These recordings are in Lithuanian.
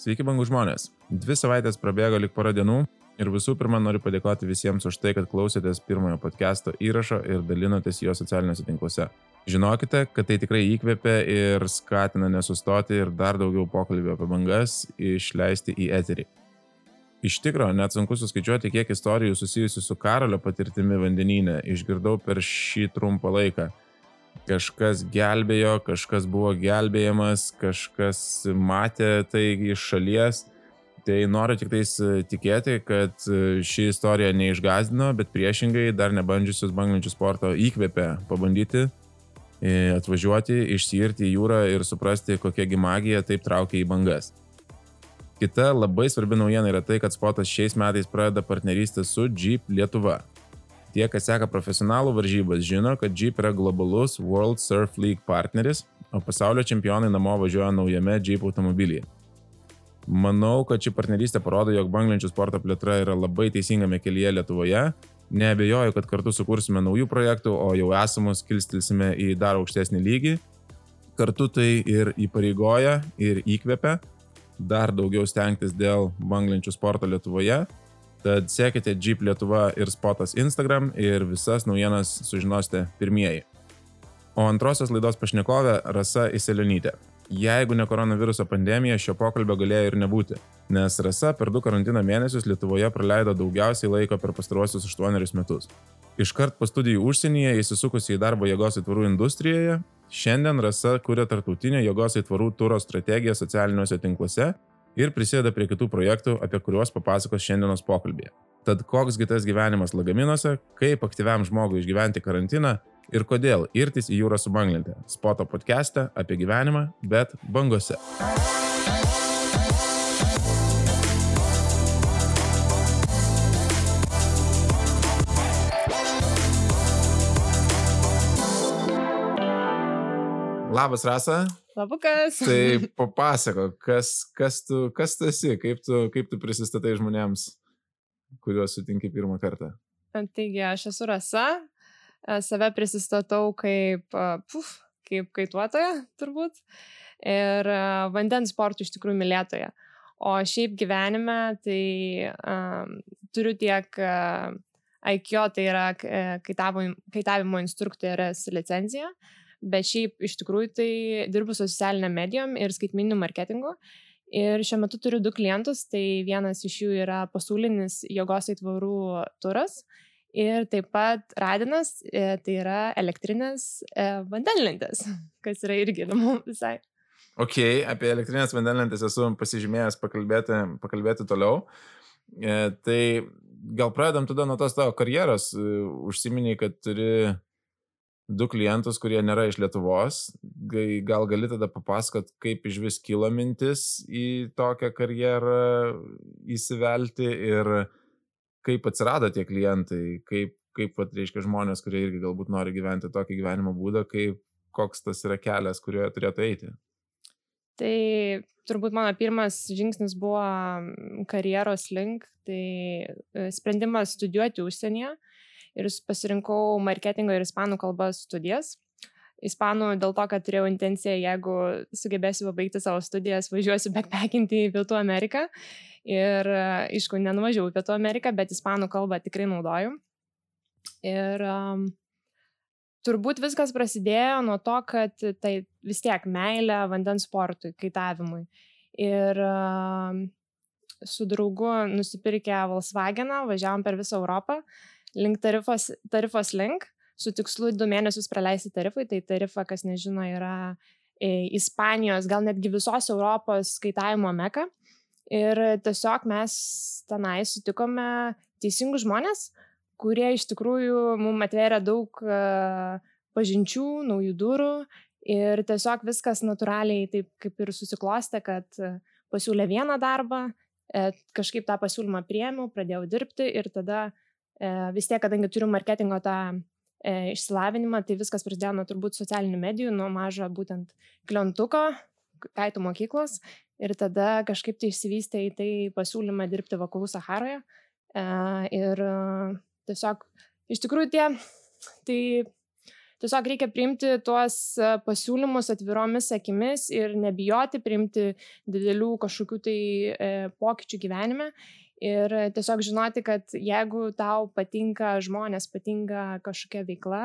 Sveiki, bangų žmonės. Dvi savaitės prabėgo lik porą dienų ir visų pirma noriu padėkoti visiems už tai, kad klausėtės pirmojo podcast'o įrašo ir dalinotės jo socialiniuose tinkluose. Žinokite, kad tai tikrai įkvėpia ir skatina nesustoti ir dar daugiau pokalbio apie bangas išleisti į eterį. Iš tikrųjų, net sunku suskaičiuoti, kiek istorijų susijusių su karalio patirtimi vandenyne išgirdau per šį trumpą laiką kažkas gelbėjo, kažkas buvo gelbėjamas, kažkas matė tai iš šalies. Tai noriu tik tais e, tikėti, kad e, ši istorija neišgazdino, bet priešingai dar nebandžiusius banglenčių sporto įkvėpė pabandyti e, atvažiuoti, išsirti į jūrą ir suprasti, kokia magija taip traukia į bangas. Kita labai svarbi naujiena yra tai, kad sportas šiais metais pradeda partnerystę su Jeep Lietuva. Tie, kas seka profesionalų varžybas, žino, kad Jeep yra globalus World Surf League partneris, o pasaulio čempionai namo važiuoja naujame Jeep automobilyje. Manau, kad ši partnerystė parodo, jog banglenčių sporto plėtra yra labai teisingame kelyje Lietuvoje. Neabejoju, kad kartu sukursime naujų projektų, o jau esamus kilstilsime į dar aukštesnį lygį. Kartu tai ir įpareigoja, ir įkvepia dar daugiau stengtis dėl banglenčių sporto Lietuvoje Tad sekite Jeep Lietuva ir Spotas Instagram ir visas naujienas sužinosite pirmieji. O antrosios laidos pašnekovė Rasa Iselionytė. Jeigu ne koronaviruso pandemija, šio pokalbio galėjo ir nebūti, nes Rasa per du karantino mėnesius Lietuvoje praleido daugiausiai laiko per pastaruosius aštuonerius metus. Iškart po studijų užsienyje įsisukusi į darbo jėgos įtvarų industrijoje, šiandien Rasa kuria tarptautinę jėgos įtvarų turo strategiją socialiniuose tinkluose ir prisideda prie kitų projektų, apie kuriuos papasakos šiandienos pokalbėje. Tad koksgi tas gyvenimas lagaminuose, kaip aktyviam žmogui išgyventi karantiną ir kodėl irtis į jūrą su banglente. Spoto podcast'e apie gyvenimą, bet bangose. Labas, Rasa. Labukas. Tai papasako, kas, kas, tu, kas tu esi, kaip tu, kaip tu prisistatai žmonėms, kuriuos sutinki pirmą kartą. Taigi, aš esu Rasa, save prisistatau kaip, puf, kaip kaituotoja, turbūt, ir vandens sportų iš tikrųjų mylėtoja. O šiaip gyvenime, tai um, turiu tiek uh, IKO, tai yra kaitavimo, instruktorės licencija, uh, bet šiaip iš tikrųjų tai dirbu su socialiniam medijom ir skaitmininiu marketingu. Ir šiuo metu turiu du klientus, tai vienas iš jų yra pasaulinis jėgos aitvarų turas ir taip pat radinas, e, tai yra elektrinės e, vandenlentės, kas yra irgi įdomu visai. Ok, apie elektrinės vandenlentės esu pasižymėjęs pakalbėti, pakalbėti toliau. E, tai gal pradedam tada nuo tos tavo karjeros. E, užsiminiai, kad turi du klientus, kurie nėra iš Lietuvos. Gal gali tada papasakot, kaip iš vis kilo mintis į tokią karjerą įsivelti ir kaip atsirado tie klientai, kaip, kaip vat, reiškia žmonės, kurie irgi galbūt nori gyventi tokį gyvenimo būdą, kaip, koks tas yra kelias, kurioje turėtų eiti. Tai turbūt mano pirmas žingsnis buvo karjeros link, tai e, sprendimas studijuoti užsienyje ir pasirinkau marketingo ir ispanų kalbos studijas. Ispanų dėl to, kad turėjau intenciją, jeigu sugebėsiu pabaigti savo studijas, važiuosiu backpackinti į Pietų Ameriką. Ir, aišku, nenuvažiavau į Pietų Ameriką, bet ispanų kalbą tikrai naudoju. Ir um, turbūt viskas prasidėjo nuo to, kad tai vis tiek meilė vandens sportui, kaitavimui. Ir um, su draugu nusipirkę Volkswageną, važiavom per visą Europą link tarifos, tarifos link, su tikslu du mėnesius praleisti tarifai. Tai tarifa, kas nežino, yra e, Ispanijos, gal netgi visos Europos skaitavimo meka. Ir tiesiog mes tenai sutikome teisingus žmonės, kurie iš tikrųjų mums atvėrė daug e, pažinčių, naujų durų ir tiesiog viskas natūraliai taip kaip ir susiklostė, kad pasiūlė vieną darbą, e, kažkaip tą pasiūlymą priemiau, pradėjau dirbti ir tada E, vis tiek, kadangi turiu marketingo tą e, išsilavinimą, tai viskas prasidėjo nuo turbūt socialinių medijų, nuo mažo būtent klientuko, kaitų mokyklos ir tada kažkaip tai išsivystė į tai pasiūlymą dirbti vakarų Saharoje. E, ir tiesiog iš tikrųjų tie, tai tiesiog reikia priimti tuos e, pasiūlymus atviromis akimis ir nebijoti priimti didelių kažkokių tai e, pokyčių gyvenime. Ir tiesiog žinoti, kad jeigu tau patinka žmonės, patinka kažkokia veikla,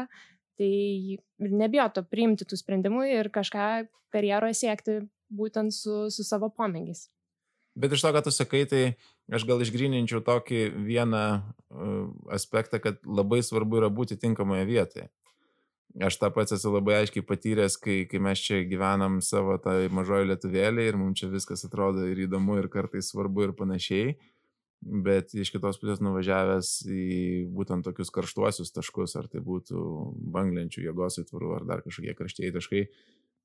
tai nebijoto priimti tų sprendimų ir kažką karjeroje siekti būtent su, su savo pomėgiais. Bet iš to, ką tu sakai, tai aš gal išgrininčiau tokį vieną uh, aspektą, kad labai svarbu yra būti tinkamoje vietoje. Aš tą pats esu labai aiškiai patyręs, kai, kai mes čia gyvenam savo tai mažoje lietuvėlė ir mums čia viskas atrodo ir įdomu, ir kartais svarbu ir panašiai. Bet iš kitos pusės nuvažiavęs į būtent tokius karštuosius taškus, ar tai būtų banglenčių jėgos įtvarų, ar dar kažkokie karštieji taškai,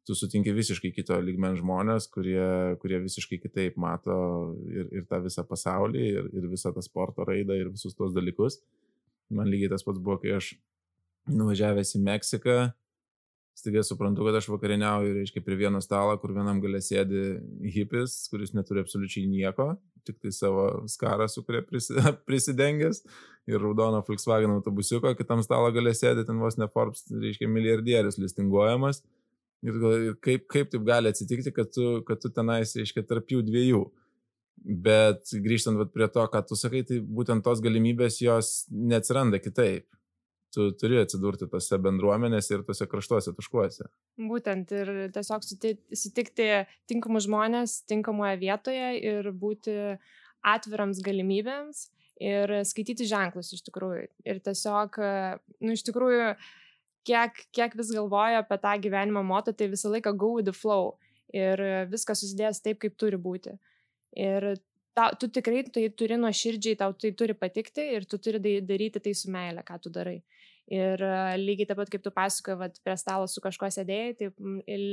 tu sutinki visiškai kito lygmens žmonės, kurie, kurie visiškai kitaip mato ir, ir tą visą pasaulį, ir, ir visą tą sporto raidą, ir visus tos dalykus. Man lygiai tas pats buvo, kai aš nuvažiavęs į Meksiką, staiga suprantu, kad aš vakarieniauju, reiškia, prie vieno stalo, kur vienam galė sėdi hipis, kuris neturi absoliučiai nieko, tik tai savo skarą, su kuria prisidengęs, ir raudono Volkswagen autobusiuko, kitam stalo galė sėdi ten vos ne Forbes, reiškia, milijardierius listinguojamas ir kaip, kaip taip gali atsitikti, kad tu, kad tu tenais, reiškia, tarp jų dviejų. Bet grįžtant vat, prie to, ką tu sakai, tai būtent tos galimybės jos neatsiranda kitaip. Tu turi atsidurti tose bendruomenėse ir tose kraštuose taškuose. Būtent ir tiesiog sutikti tinkamus žmonės tinkamoje vietoje ir būti atvirams galimybėms ir skaityti ženklus iš tikrųjų. Ir tiesiog, nu, iš tikrųjų, kiek, kiek vis galvoju apie tą gyvenimo moto, tai visą laiką go with the flow ir viskas susidės taip, kaip turi būti. Ir ta, tu tikrai tai turi nuoširdžiai, tau tai turi patikti ir tu turi daryti tai su meile, ką tu darai. Ir lygiai taip pat, kaip tu pasakoji, kad prie stalo su kažkuo sėdėjai, tai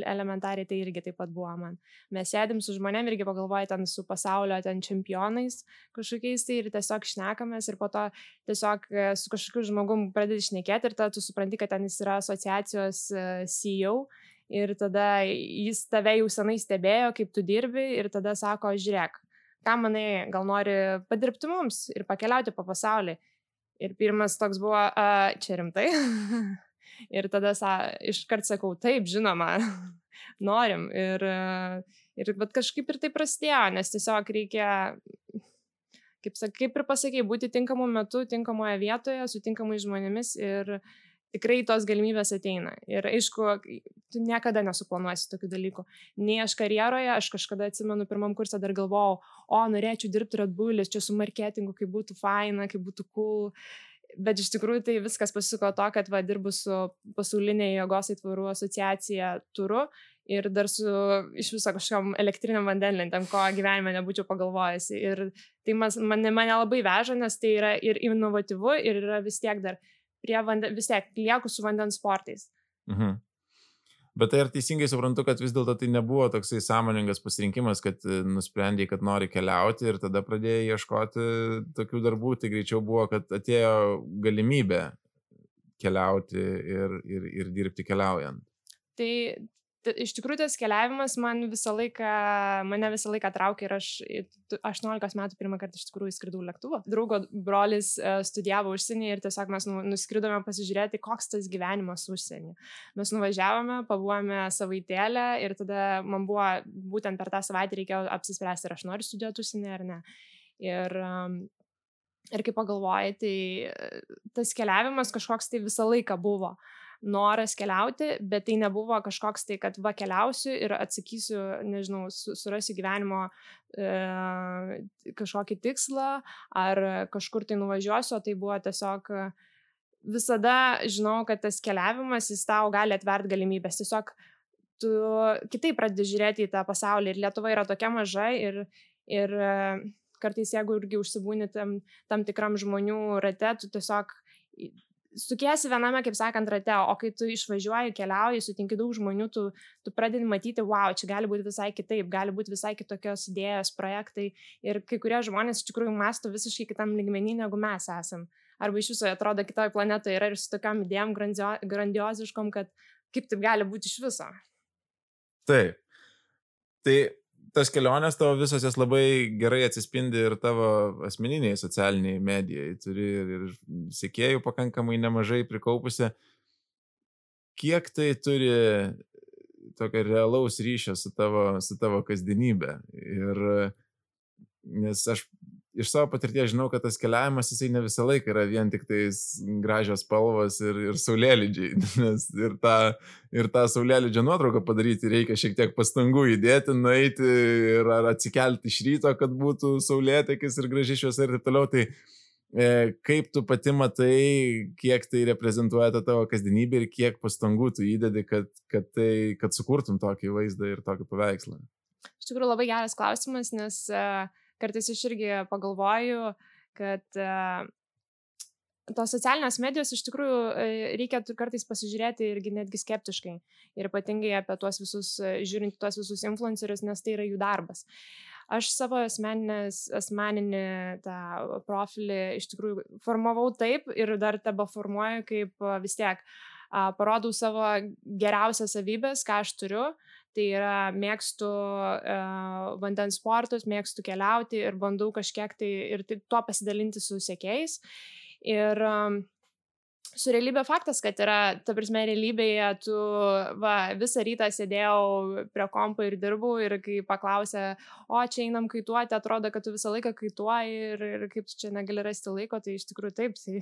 elementariai tai irgi taip pat buvo man. Mes sėdim su žmonėm irgi pagalvoja ten su pasaulio ten čempionais kažkokiais tai ir tiesiog šnekamės ir po to tiesiog e, su kažkokiu žmogum pradedi šnekėti ir tada tu supranti, kad ten jis yra asociacijos e, CEO ir tada jis tave jau senai stebėjo, kaip tu dirbi ir tada sako, žiūrėk, ką manai, gal nori padirbti mums ir pakeliauti po pasaulį. Ir pirmas toks buvo, a, čia rimtai. ir tada sa, iškart sakau, taip, žinoma, norim. Ir, ir kažkaip ir tai prasidėjo, nes tiesiog reikia, kaip, kaip ir pasakėjai, būti tinkamu metu, tinkamoje vietoje, su tinkamais žmonėmis ir tikrai tos galimybės ateina. Ir aišku, tu niekada nesuplanuosi tokių dalykų. Nei aš karjeroje, aš kažkada atsimenu, pirmam kursą dar galvojau, o norėčiau dirbti Red Bullis, čia su marketingu, kaip būtų faina, kaip būtų cool. Bet iš tikrųjų tai viskas pasisuko to, kad va, dirbu su pasaulinė jėgos aitvarų asociacija turu ir dar su iš viso kažkokiam elektriniam vandenlentėm, ko gyvenime nebūčiau pagalvojusi. Ir tai mas, mane, mane labai veža, nes tai yra ir inovatyvu, ir yra vis tiek dar prie vandens, vis tiek lieku su vandens sportais. Mhm. Bet tai ar teisingai suprantu, kad vis dėlto tai nebuvo toksai sąmoningas pasirinkimas, kad e, nusprendėjai, kad nori keliauti ir tada pradėjai ieškoti tokių darbų, tai greičiau buvo, kad atėjo galimybė keliauti ir, ir, ir dirbti keliaujant. Tai iš tikrųjų tas keliavimas man visą laiką, mane visą laiką traukė ir aš 18 metų pirmą kartą iš tikrųjų skridau lėktuvo. Draugo brolis uh, studijavo užsienį ir tiesiog mes nu, nuskridome pasižiūrėti, koks tas gyvenimas užsienį. Mes nuvažiavome, pabuvome savaitėlę ir tada man buvo būtent per tą savaitę reikėjo apsispręsti, ar aš noriu studijuoti užsienį ar ne. Ir Ir kai pagalvojai, tai tas keliavimas kažkoks tai visą laiką buvo. Uh, noras keliauti, bet tai nebuvo kažkoks tai, kad va keliausiu ir atsakysiu, nežinau, surasiu gyvenimo e, kažkokį tikslą ar kažkur tai nuvažiuosiu, o tai buvo tiesiog visada žinau, kad tas keliavimas jis tau gali atvert galimybės. Tiesiog tu kitaip pradedi žiūrėti į tą pasaulį ir Lietuva yra tokia maža ir, ir kartais jeigu irgi užsibūni tam, tam tikram žmonių rate, tu tiesiog sukiesi viename, kaip sakant, rate, o kai tu išvažiuoji, keliauji, sutinki daug žmonių, tu, tu pradedi matyti, wow, čia gali būti visai kitaip, gali būti visai kitokios idėjos, projektai ir kai kurie žmonės iš tikrųjų masto visiškai kitam lygmenį, negu mes esam. Arba iš viso atrodo kitoje planetoje yra ir su tokiam idėjom grandio, grandioziškom, kad kaip taip gali būti iš viso. Taip. Tai tas kelionės tavo visos jas labai gerai atsispindi ir tavo asmeniniai socialiniai medijai. Turi ir, ir sėkėjų pakankamai nemažai prikaupusi. kiek tai turi tokio realaus ryšio su tavo, su tavo kasdienybė. Ir nes aš iš savo patirties žinau, kad tas keliavimas jisai ne visą laiką yra vien tik tais gražios spalvos ir, ir saulėlydžiai, nes ir tą, ir tą saulėlydžio nuotrauką padaryti reikia šiek tiek pastangų įdėti, nueiti ir ar atsikelti iš ryto, kad būtų saulėtekis ir graži šviesa ir taip toliau. Tai e, kaip tu pati matai, kiek tai reprezentuoja tą tavo kasdienybę ir kiek pastangų tu įdedi, kad, kad, tai, kad sukurtum tokį vaizdą ir tokį paveikslą? Iš tikrųjų labai geras klausimas, nes uh, kartais aš irgi pagalvoju, kad uh, tos socialinės medijos iš tikrųjų e, reikia kartais pasižiūrėti irgi netgi skeptiškai. Ir ypatingai apie tuos visus, e, žiūrint tuos visus influencerius, nes tai yra jų darbas. Aš savo asmeninį tą profilį iš tikrųjų formavau taip ir dar tebe formuoju, kaip vis tiek parodau savo geriausias savybės, ką aš turiu, Tai yra mėgstu uh, vandens sportus, mėgstu keliauti ir bandau kažkiek tai ir tuo pasidalinti su sėkėjais. Ir um, su realybė faktas, kad yra, ta prasme, realybėje tu, va, visą rytą sėdėjau prie kompo ir dirbau ir kai paklausė, o čia einam kaituoti, atrodo, kad tu visą laiką kaituoji ir, ir kaip čia negali rasti laiko, tai iš tikrųjų taip, tai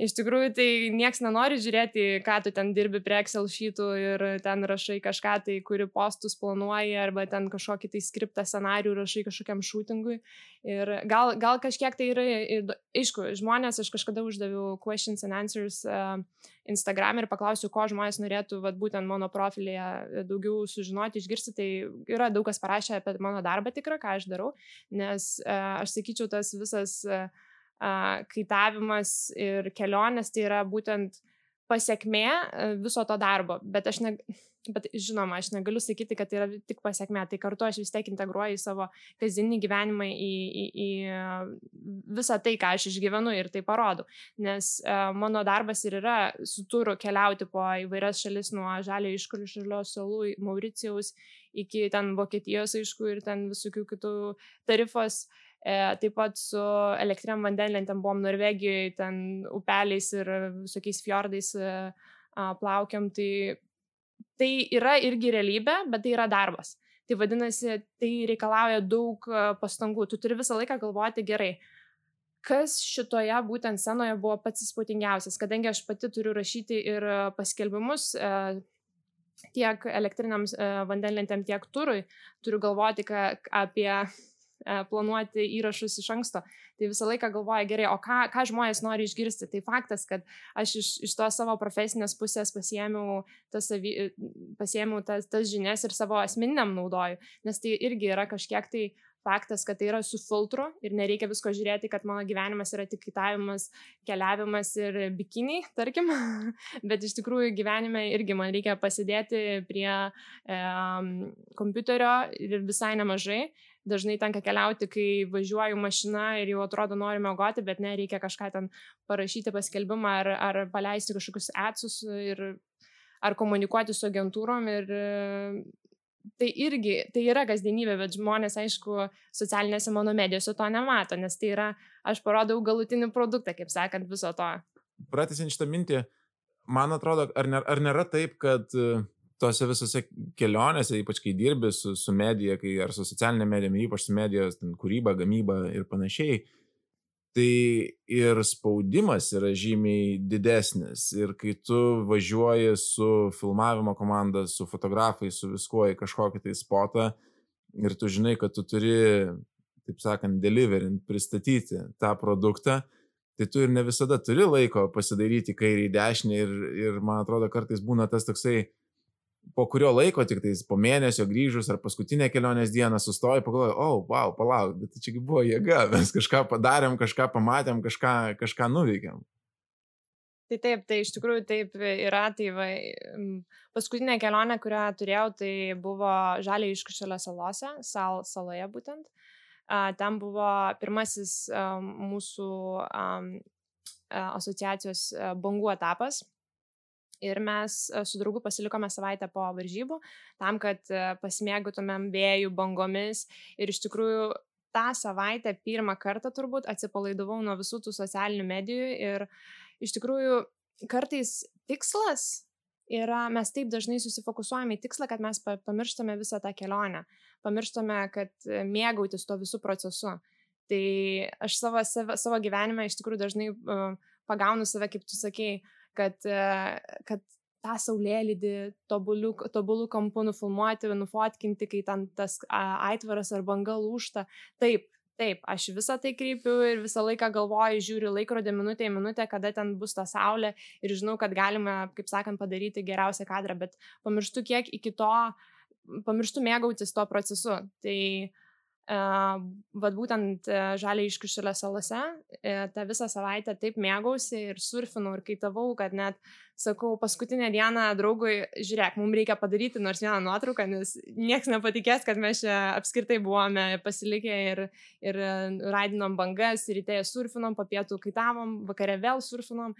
Iš tikrųjų, tai nieks nenori žiūrėti, ką tu ten dirbi prie Excel šytų ir ten rašai kažką, tai kuri postus planuoji, arba ten kažkokį tai skriptą scenarių rašai kažkokiam šūtingui. Ir gal, gal kažkiek tai yra, ir, aišku, žmonės, aš kažkada uždaviau questions and answers uh, Instagram ir paklausiu, ko žmonės norėtų, vat, būtent mano profilėje daugiau sužinoti, išgirsti, tai yra daug kas parašę apie mano darbą tikrą, ką aš darau, nes uh, aš sakyčiau, tas visas uh, kaitavimas ir kelionės tai yra būtent pasiekmė viso to darbo. Bet aš ne, bet žinoma, aš negaliu sakyti, kad tai yra tik pasiekmė, tai kartu aš vis tiek integruoju į savo kasdienį gyvenimą, į, į, į visą tai, ką aš išgyvenu ir tai parodo. Nes uh, mano darbas ir yra su turu keliauti po įvairias šalis nuo žalio iškalių šalio salų, Mauricijaus iki ten Vokietijos, aišku, ir ten visokių kitų tarifos. Uh, E, taip pat su elektriniam vandenlentėm buvom Norvegijoje, ten upeliais ir visokiais fjordais e, plaukiam. Tai, tai yra irgi realybė, bet tai yra darbas. Tai vadinasi, tai reikalauja daug e, pastangų. Tu turi visą laiką galvoti gerai, kas šitoje būtent scenoje buvo pats įspūdingiausias, kadangi aš pati turiu rašyti ir paskelbimus tiek elektriniams vandenlentėm, tiek turui, turiu galvoti apie E, planuoti įrašus iš anksto. Tai visą laiką galvoja gerai, o ką, ką žmonės nori išgirsti. Tai faktas, kad aš iš, iš to savo profesinės pusės pasiemiau tas, pasiemiau tas, tas žinias ir savo asmeniniam naudoju, nes tai irgi yra kažkiek tai faktas, kad tai yra su filtru ir nereikia visko žiūrėti, kad mano gyvenimas yra tik kitavimas, keliavimas ir bikiniai, tarkim, bet iš tikrųjų gyvenime irgi man reikia pasidėti prie e, kompiuterio ir visai nemažai dažnai tenka keliauti, kai važiuoju mašina ir jau atrodo noriu mėgoti, bet ne, reikia kažką ten parašyti paskelbimą ar, ar paleisti kažkokius atsus ir ar komunikuoti su agentūrom ir tai irgi, tai yra kasdienybė, bet žmonės, aišku, socialinėse mano medijose to nemato, nes tai yra, aš parodau galutinį produktą, kaip sakant, viso to. Pratęsiant šitą mintį, man atrodo, ar, ne, ar nėra taip, kad uh, tose visose kelionėse, ypač kai dirbi su, su medija, kai ar su socialinė medija, ypač su medijos ten, kūryba, gamyba ir panašiai, tai ir spaudimas yra žymiai didesnis. Ir kai tu važiuoji su filmavimo komanda, su fotografais, su viskuo į kažkokį tai spotą ir tu žinai, kad tu turi, taip sakant, deliverint, pristatyti tą produktą, tai tu ir ne visada turi laiko pasidaryti kairį į dešinę ir, ir man atrodo kartais būna tas toksai, po kurio laiko, tik tais po mėnesio grįžus ar paskutinę kelionės dieną sustoji, pagalvoji, o, oh, wow, palauk, bet tai čiagi buvo jėga, mes kažką padarėm, kažką pamatėm, kažką, kažką nuveikėm. Tai taip, tai iš tikrųjų taip yra. Tai va, paskutinė kelionė, kurią turėjau, tai buvo Žaliai iškušėlio salose, sal, saloje būtent. Ten buvo pirmasis mūsų asociacijos bangų etapas ir mes e, su draugu pasilikome savaitę po varžybų tam, kad e, pasimėgautumėm vėjų bangomis ir iš tikrųjų tą savaitę pirmą kartą turbūt atsipalaidavau nuo visų tų socialinių medijų ir iš tikrųjų kartais tikslas yra, mes taip dažnai susifokusuojame į tikslą, kad mes pamirštame visą tą kelionę, pamirštame, kad mėgautis to visų procesu. Tai aš savo, savo, savo gyvenime iš tikrųjų dažnai uh, pagaunu save, kaip tu sakei, uh, kad tą saulėlydį tobulų, tobulų kampų nufilmuoti, nufotkinti, kai ten tas aitvaras ar banga lūšta. Taip, taip, aš visą tai kreipiu ir visą laiką galvoju, žiūriu laikrodį minutę į minutę, kada ten bus ta saulė ir žinau, kad galima, kaip sakant, padaryti geriausią kadrą, bet pamirštu kiek iki to, pamirštu mėgautis tuo procesu. Tai uh, Vat būtent žaliai iškišulio salose tą visą savaitę taip mėgausi ir surfinau ir kaitavau, kad net, sakau, paskutinę dieną draugui, žiūrėk, mums reikia padaryti nors vieną nuotrauką, nes niekas nepatikės, kad mes čia apskritai buvome pasilikę ir, ir raidinom bangas, ryte surfinom, papietų kaitavom, vakare vėl surfinom.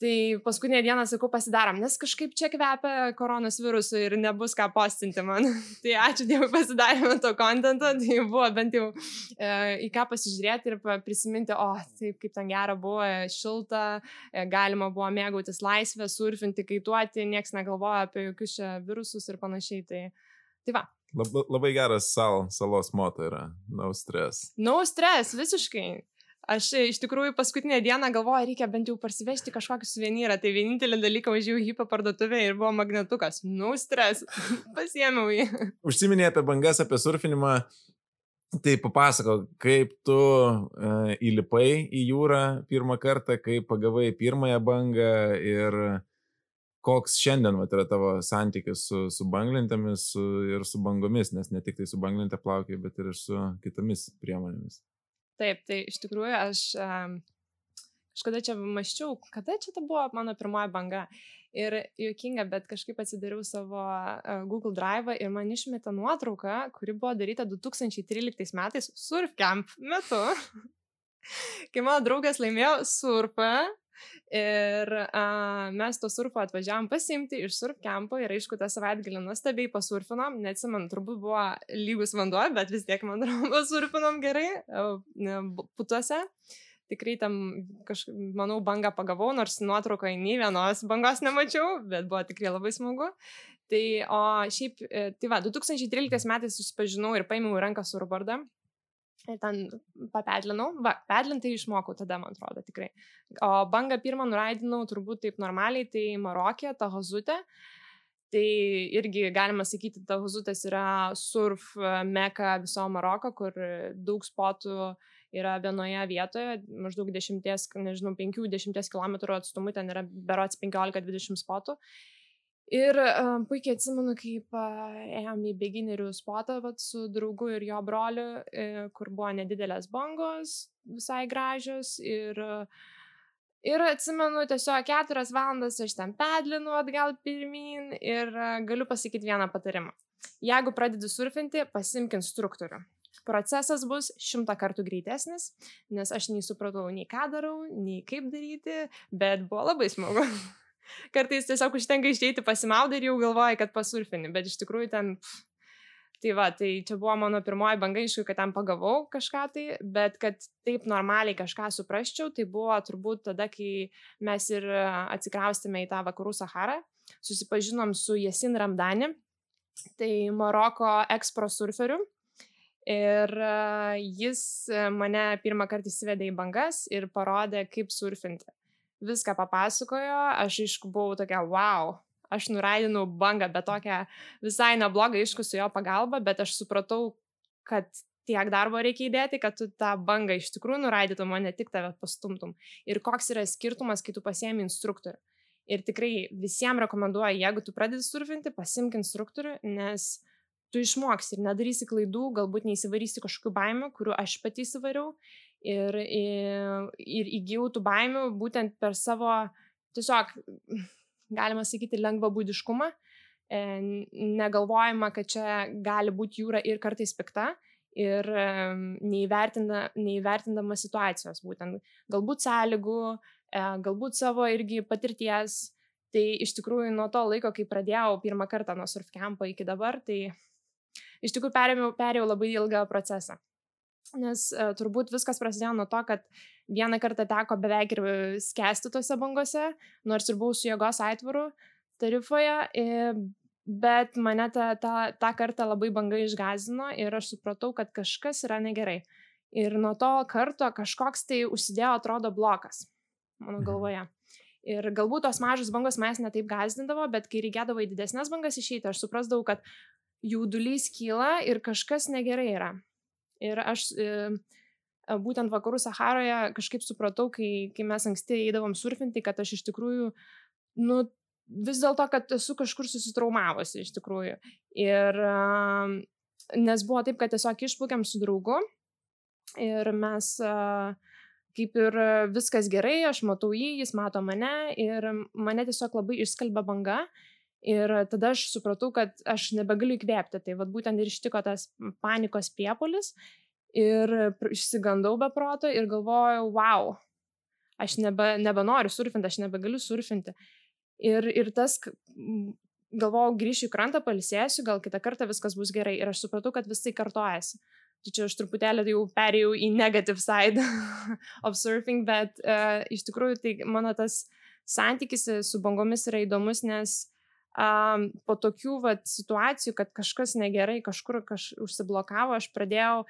Tai paskutinę dieną sakau, pasidarom, nes kažkaip čia kvepia koronos virusu ir nebus ką postinti man. tai ačiū Dievui pasidarėme to kontento, tai buvo bent jau e, į ką pasižiūrėti ir prisiminti, o taip kaip ten gera buvo, šilta, e, galima buvo mėgautis laisvę, surfinti, kaituoti, nieks negalvoja apie jokius čia virusus ir panašiai. Tai, tai va. Labai, geras sal, salos moto yra, no stress. No stress, visiškai. Aš iš tikrųjų paskutinę dieną galvoju, reikia bent jau parsivežti kažkokį suvenyrą. Tai vienintelį dalyką važiavau į hipo parduotuvę ir buvo magnetukas. Nu, stres. Pasiemiau jį. Užsiminė apie bangas, apie surfinimą. Tai papasako, kaip tu e, įlipai į jūrą pirmą kartą, kaip pagavai pirmąją bangą ir koks šiandien vat, yra tavo santykis su, su banglintėmis su, ir su bangomis, nes ne tik tai su banglintė plaukiai, bet ir su kitomis priemonėmis. Taip, tai iš tikrųjų aš kažkada čia maščiau, kada čia ta buvo mano pirmoji banga. Ir juokinga, bet kažkaip atsidariau savo uh, Google Drive ir man išmeta nuotrauka, kuri buvo daryta 2013 metais surfcamp metu, kai mano draugas laimėjo surfą Ir a, mes to surfo atvažiavam pasimti iš surf kempo ir aišku, tą savaitgalį nuostabiai pasurfinom, neatsimenu, turbūt buvo lygus vanduo, bet vis tiek, man atrodo, pasurfinom gerai putuose. Tikrai tam, kažkaip, manau, bangą pagavau, nors nuotraukoje nei vienos bangos nemačiau, bet buvo tikrai labai smagu. Tai, o šiaip, e, tai va, 2013 metais susipažinau ir paėmiau į ranką surbordą Ir ten papedlinau, va, pedlintai išmokau tada, man atrodo, tikrai. O bangą pirmą nuraidinau turbūt taip normaliai, tai Marokė, ta hozutė. Tai irgi galima sakyti, ta hozutės yra surf meka viso Maroko, kur daug spotų yra vienoje vietoje, maždaug 10, nežinau, 5-10 km atstumu, ten yra berots 15-20 spotų. Ir uh, puikiai atsimenu, kaip uh, ėjom į beginerių spotą vat, su draugu ir jo broliu, uh, kur buvo nedidelės bangos, visai gražios. Ir, uh, ir atsimenu, tiesiog keturias valandas aš ten pedlinu atgal pirmin ir uh, galiu pasakyti vieną patarimą. Jeigu pradedi surfinti, pasimk instruktorių. Procesas bus šimtą kartų greitesnis, nes aš nei supratau, nei ką darau, nei kaip daryti, bet buvo labai smagu. Kartais tiesiog užtenka išeiti pasimaudą ir jau galvoji, kad pasurfini, bet iš tikrųjų ten... Pff, Tai va, tai čia buvo mano pirmoji banga, aišku, kad ten pagavau kažką tai, bet kad taip normaliai kažką suprasčiau, tai buvo turbūt tada, kai mes ir atsikraustėme į tą vakarų Saharą, susipažinom su Jasin Ramdani, tai Maroko ekspro surferiu. Ir jis mane pirmą kartą įsivedė į bangas ir parodė, kaip surfinti viską papasakojo, aš aišku buvau tokia, wow, aš nuraidinau bangą, bet tokią visai neblogą, aišku, su jo pagalba, bet aš supratau, kad tiek darbo reikia įdėti, kad tu tą bangą iš tikrųjų nuraidytum, o ne tik tave pastumtum. Ir koks yra skirtumas, kai tu pasiemi instruktorių. Ir tikrai visiems rekomenduoju, jeigu tu pradedi surfinti, pasimk instruktorių, nes tu išmoksi ir nedarysi klaidų, galbūt neįsivarysi kažkokių baimių, kurių aš pati įsivariau ir, ir įgyjau tų baimių būtent per savo tiesiog, galima sakyti, lengvą būdiškumą, e, negalvojama, kad čia gali būti jūra ir kartais pikta ir neįvertinda, neįvertindama situacijos, būtent galbūt sąlygų, e, galbūt savo irgi patirties. Tai iš tikrųjų nuo to laiko, kai pradėjau pirmą kartą nuo surfcampo iki dabar, tai iš tikrųjų perėjau, perėjau labai ilgą procesą nes e, turbūt viskas prasidėjo nuo to, kad vieną kartą teko beveik ir skęsti tose bangose, nors ir buvau su jėgos aitvaru, tarifoje, bet mane tą, tą, tą kartą labai banga išgazino ir aš supratau, kad kažkas yra negerai. Ir nuo to karto kažkoks tai užsidėjo, atrodo, blokas mano mhm. galvoje. Ir galbūt tos mažos bangos manęs netaip gazdindavo, bet kai reikėdavo į didesnės bangas išeiti, aš suprasdavau, kad jaudulys kyla ir kažkas negerai yra. Ir aš e, būtent vakarų Saharoje kažkaip supratau, kai, kai mes anksti eidavom surfinti, kad aš iš tikrųjų, nu, vis dėlto, kad esu kažkur susitraumavusi iš tikrųjų. Ir nes buvo taip, kad tiesiog išplaukėm su draugu ir mes kaip ir viskas gerai, aš matau jį, jis mato mane ir mane tiesiog labai išskalbė banga. Ir tada aš supratau, kad aš nebegaliu įkvėpti. Tai vad būtent ir ištiko tas panikos priepolis. Ir išsigandau be proto ir galvojau, wow, aš nebe, nebenoriu surfinti, aš nebegaliu surfinti. Ir, ir tas, galvojau, grįšiu į krantą, palisėsiu, gal kitą kartą viskas bus gerai. Ir aš supratau, kad vis tai kartojasi. Tai čia aš truputėlį jau perėjau į negative side of surfing, bet uh, iš tikrųjų tai mano tas santykis su bangomis yra įdomus, nes um, po tokių vat, situacijų, kad kažkas negerai, kažkur kaž, užsiblokavo, aš pradėjau,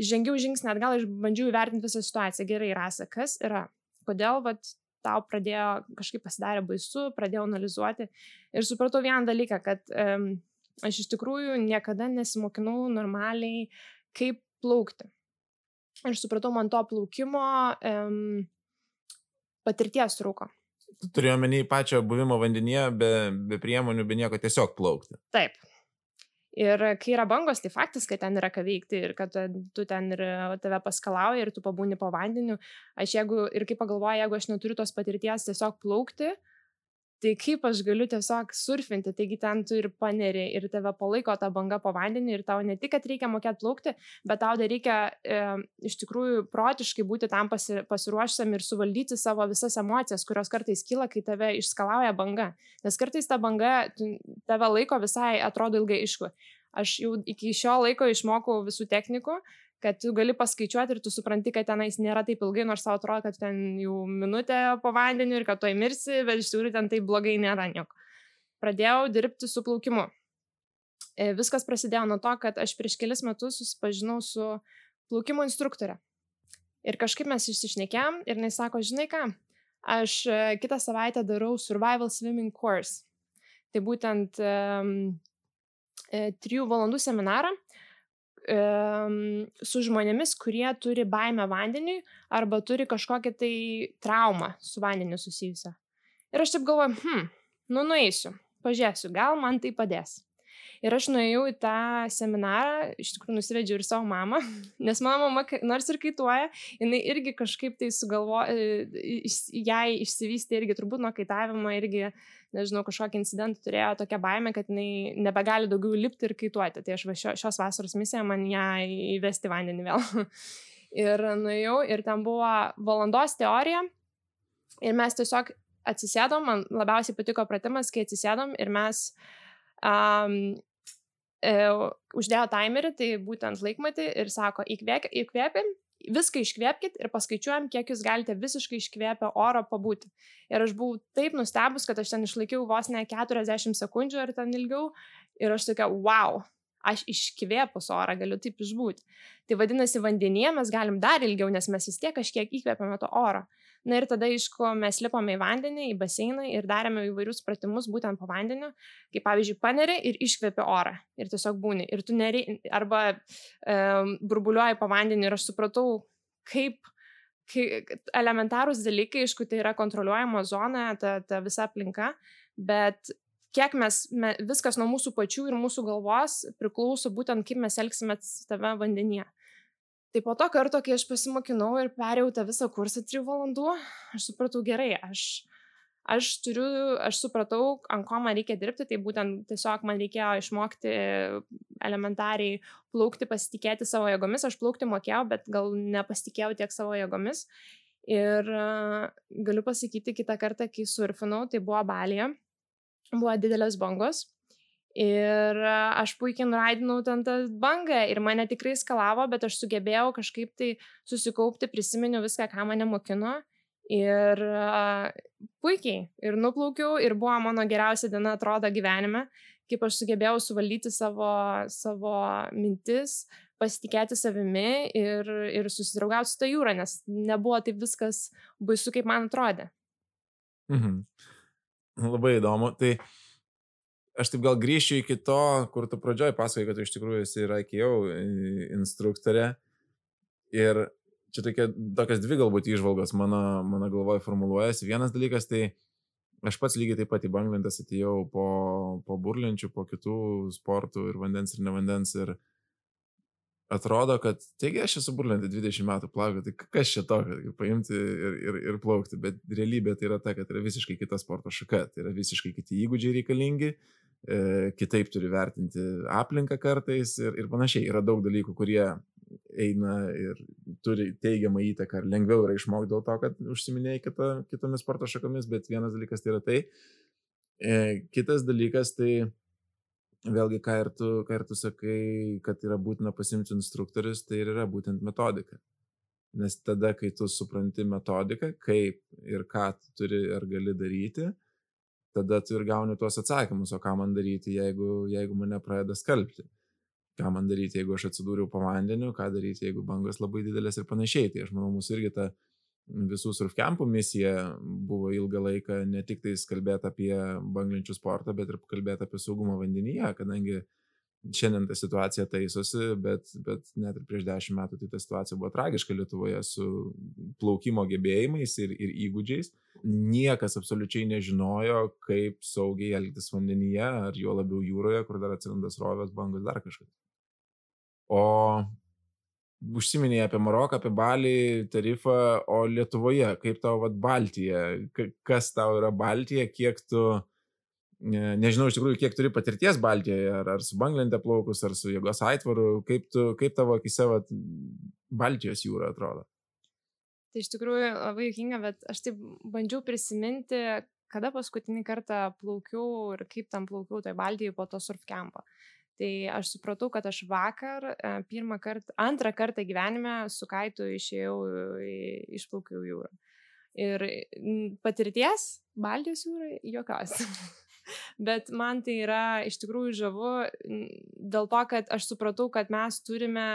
žengiau žingsnį atgal ir bandžiau įvertinti visą situaciją. Gerai, rasa, kas yra, kodėl vat, tau pradėjo kažkaip pasidarė baisu, pradėjau analizuoti ir supratau vieną dalyką, kad um, aš iš tikrųjų niekada nesimokinau normaliai, kaip plaukti. Ir supratau, man to plaukimo um, patirties trūko. Turėjau menį pačią buvimo vandenyje, be, be priemonių, be nieko, tiesiog plaukti. Taip, Ir kai yra bangos, tai faktas, kad ten yra ką veikti ir kad tu ten ir tave paskalauja ir tu pabūni po vandeniu. Aš jeigu ir kaip pagalvoju, jeigu aš neturiu tos patirties tiesiog plaukti, tai kaip aš galiu tiesiog surfinti, taigi ten tu ir paneri ir tave palaiko ta banga po vandeniu ir tau ne tik, kad reikia mokėti plaukti, bet tau dar reikia e, iš tikrųjų protiškai būti tam pasi, pasiruošusiam ir suvaldyti savo visas emocijas, kurios kartais kyla, kai tave išskalauja banga. Nes kartais ta banga tave laiko visai atrodo ilgai išku. Aš jau iki šio laiko išmokau visų technikų, kad tu gali paskaičiuoti ir tu supranti, kad tenais nėra taip ilgai, nors tau atrodo, kad ten jau minutė po vandeniu ir kad tu įmirsi, bet iš tikrųjų ten taip blogai nėra nieko. Pradėjau dirbti su plaukimu. E, viskas prasidėjo nuo to, kad aš prieš kelis metus susipažinau su plaukimo instruktorė. Ir kažkaip mes išsišnekėm ir jis sako, žinai ką, aš e, kitą savaitę darau survival swimming course. Tai būtent um, trijų valandų seminarą, su žmonėmis, kurie turi baimę vandeniui arba turi kažkokią tai traumą su vandeniu susijusią. Ir aš taip galvoju, hm, nu nueisiu, pažiūrėsiu, gal man tai padės. Ir aš nuėjau į tą seminarą, iš tikrųjų nusivedžiau ir savo mamą, nes mano mama, nors ir kaituoja, jinai irgi kažkaip tai sugalvo, e, jai išsivystė irgi turbūt nuo kaitavimo, irgi, nežinau, kažkokį incidentą turėjo tokią baimę, kad jinai nebegali daugiau lipti ir kaituoti. Tai aš va šio, šios vasaros misija man ją įvesti vandenį vėl. ir nuėjau ir ten buvo valandos teorija ir mes tiesiog atsisėdom, man labiausiai patiko pratimas, kai atsisėdom ir mes um, uždėjo timerį, tai būtent laikmatį ir sako, įkvėpim, viską iškvėpkite ir paskaičiuojam, kiek jūs galite visiškai iškvėpę oro pabūti. Ir aš buvau taip nustebus, kad aš ten išlaikiau vos ne 40 sekundžių ar ten ilgiau ir aš tokia, wow, aš iškvėpus orą galiu taip išbūti. Tai vadinasi, vandenyje mes galim dar ilgiau, nes mes vis tiek kažkiek įkvėpiame to oro. Na ir tada, aišku, mes lipome į vandenį, į baseiną ir darėme įvairius pratimus būtent po vandeniu, kaip pavyzdžiui, paneri ir iškvepi orą ir tiesiog būni. Ir tu neri, arba e, burbuliuoji po vandeniu ir aš supratau, kaip, kaip elementarūs dalykai, aišku, tai yra kontroliuojama zona, ta, ta visa aplinka, bet kiek mes, me, viskas nuo mūsų pačių ir mūsų galvos priklauso būtent kaip mes elgsime tave vandenyje. Tai po to karto, kai aš pasimokinau ir perėjau tą visą kursą trijų valandų, aš supratau gerai, aš, aš turiu, aš supratau, ant ko man reikia dirbti, tai būtent tiesiog man reikėjo išmokti elementariai plaukti, pasitikėti savo jėgomis, aš plaukti mokėjau, bet gal nepasitikėjau tiek savo jėgomis. Ir uh, galiu pasakyti, kitą kartą, kai surfinau, tai buvo balėje, buvo didelės bangos Ir aš puikiai nuraidinau ten tą bangą ir mane tikrai skalavo, bet aš sugebėjau kažkaip tai susikaupti, prisiminiau viską, ką mane mokino Ir uh, puikiai. Ir nuplaukiau, ir buvo mano geriausia diena, atrodo, gyvenime, kaip aš sugebėjau suvaldyti savo, savo mintis, pasitikėti savimi ir, ir susidraugauti su ta jūra, nes nebuvo taip viskas baisu, kaip man atrodė. Mhm. Labai įdomu. Tai aš taip gal grįšiu iki to, kur tu pradžioj pasakai, kad tu iš tikrųjų esi ir IKO instruktorė. Ir čia tokia, tokias dvi galbūt išvalgos mano, mano galvoje formuluojasi. Vienas dalykas tai aš pats lygiai taip pat į banglentės atėjau po, po burlenčių, po kitų sportų ir vandens ir nevandens. Ir atrodo, kad, taigi aš esu burlentė 20 metų plaukiu, tai kas čia to, kad paimti ir, ir, ir plaukti, bet realybė tai yra ta, kad yra visiškai kita sporto šaka, tai yra visiškai kiti įgūdžiai reikalingi, e, kitaip turi vertinti aplinką kartais ir, ir panašiai. Yra daug dalykų, kurie eina ir turi teigiamą įtaką ir lengviau yra išmokti dėl to, kad užsiminėjai kita, kitomis sporto šakomis, bet vienas dalykas tai yra tai. E, kitas dalykas tai vėlgi, ką ir, tu, ką ir tu sakai, kad yra būtina pasimti instruktorius, tai ir yra būtent metodika. Nes tada, kai tu supranti metodiką, kaip ir ką tu turi ar gali daryti, tada tu ir gauni tuos atsakymus, o ką man daryti, jeigu, jeigu mane pradeda skalbti. Ką man daryti, jeigu aš atsidūriau po vandeniu, ką daryti, jeigu bangos labai didelės ir panašiai. Tai aš manau, mūsų irgi ta visų surfkampų misija buvo ilgą laiką ne tik tais kalbėti apie banglenčių sportą, bet ir kalbėti apie saugumą vandenyje, kadangi šiandien ta situacija taisosi, bet, bet net ir prieš dešimt metų tai ta situacija buvo tragiška Lietuvoje su plaukimo gebėjimais ir, ir įgūdžiais. Niekas absoliučiai nežinojo, kaip saugiai elgtis vandenyje, ar jo labiau jūroje, kur dar atsiranda srovės, bangos, dar kažkas. O užsiminėjai apie Maroką, apie Balį, tarifą, o Lietuvoje, kaip tau vat Baltija, kas tau yra Baltija, kiek tu, nežinau iš tikrųjų, kiek turi patirties Baltijoje, ar, ar su Banglente plaukus, ar su jėgos aitvaru, kaip, tu, kaip tavo akise vat, Baltijos jūra atrodo? Tai iš tikrųjų labai juokinga, bet aš taip bandžiau prisiminti, kada paskutinį kartą plaukiau ir kaip tam plaukiau toj Baltijoje po to surf kempo. Tai aš supratau, kad aš vakar, e, pirmą kartą, antrą kartą gyvenime su kaitu išėjau, išplaukiau jūrą. Ir patirties Baltijos jūrai jokios. Bet man tai yra iš tikrųjų žavu dėl to, kad aš supratau, kad mes turime,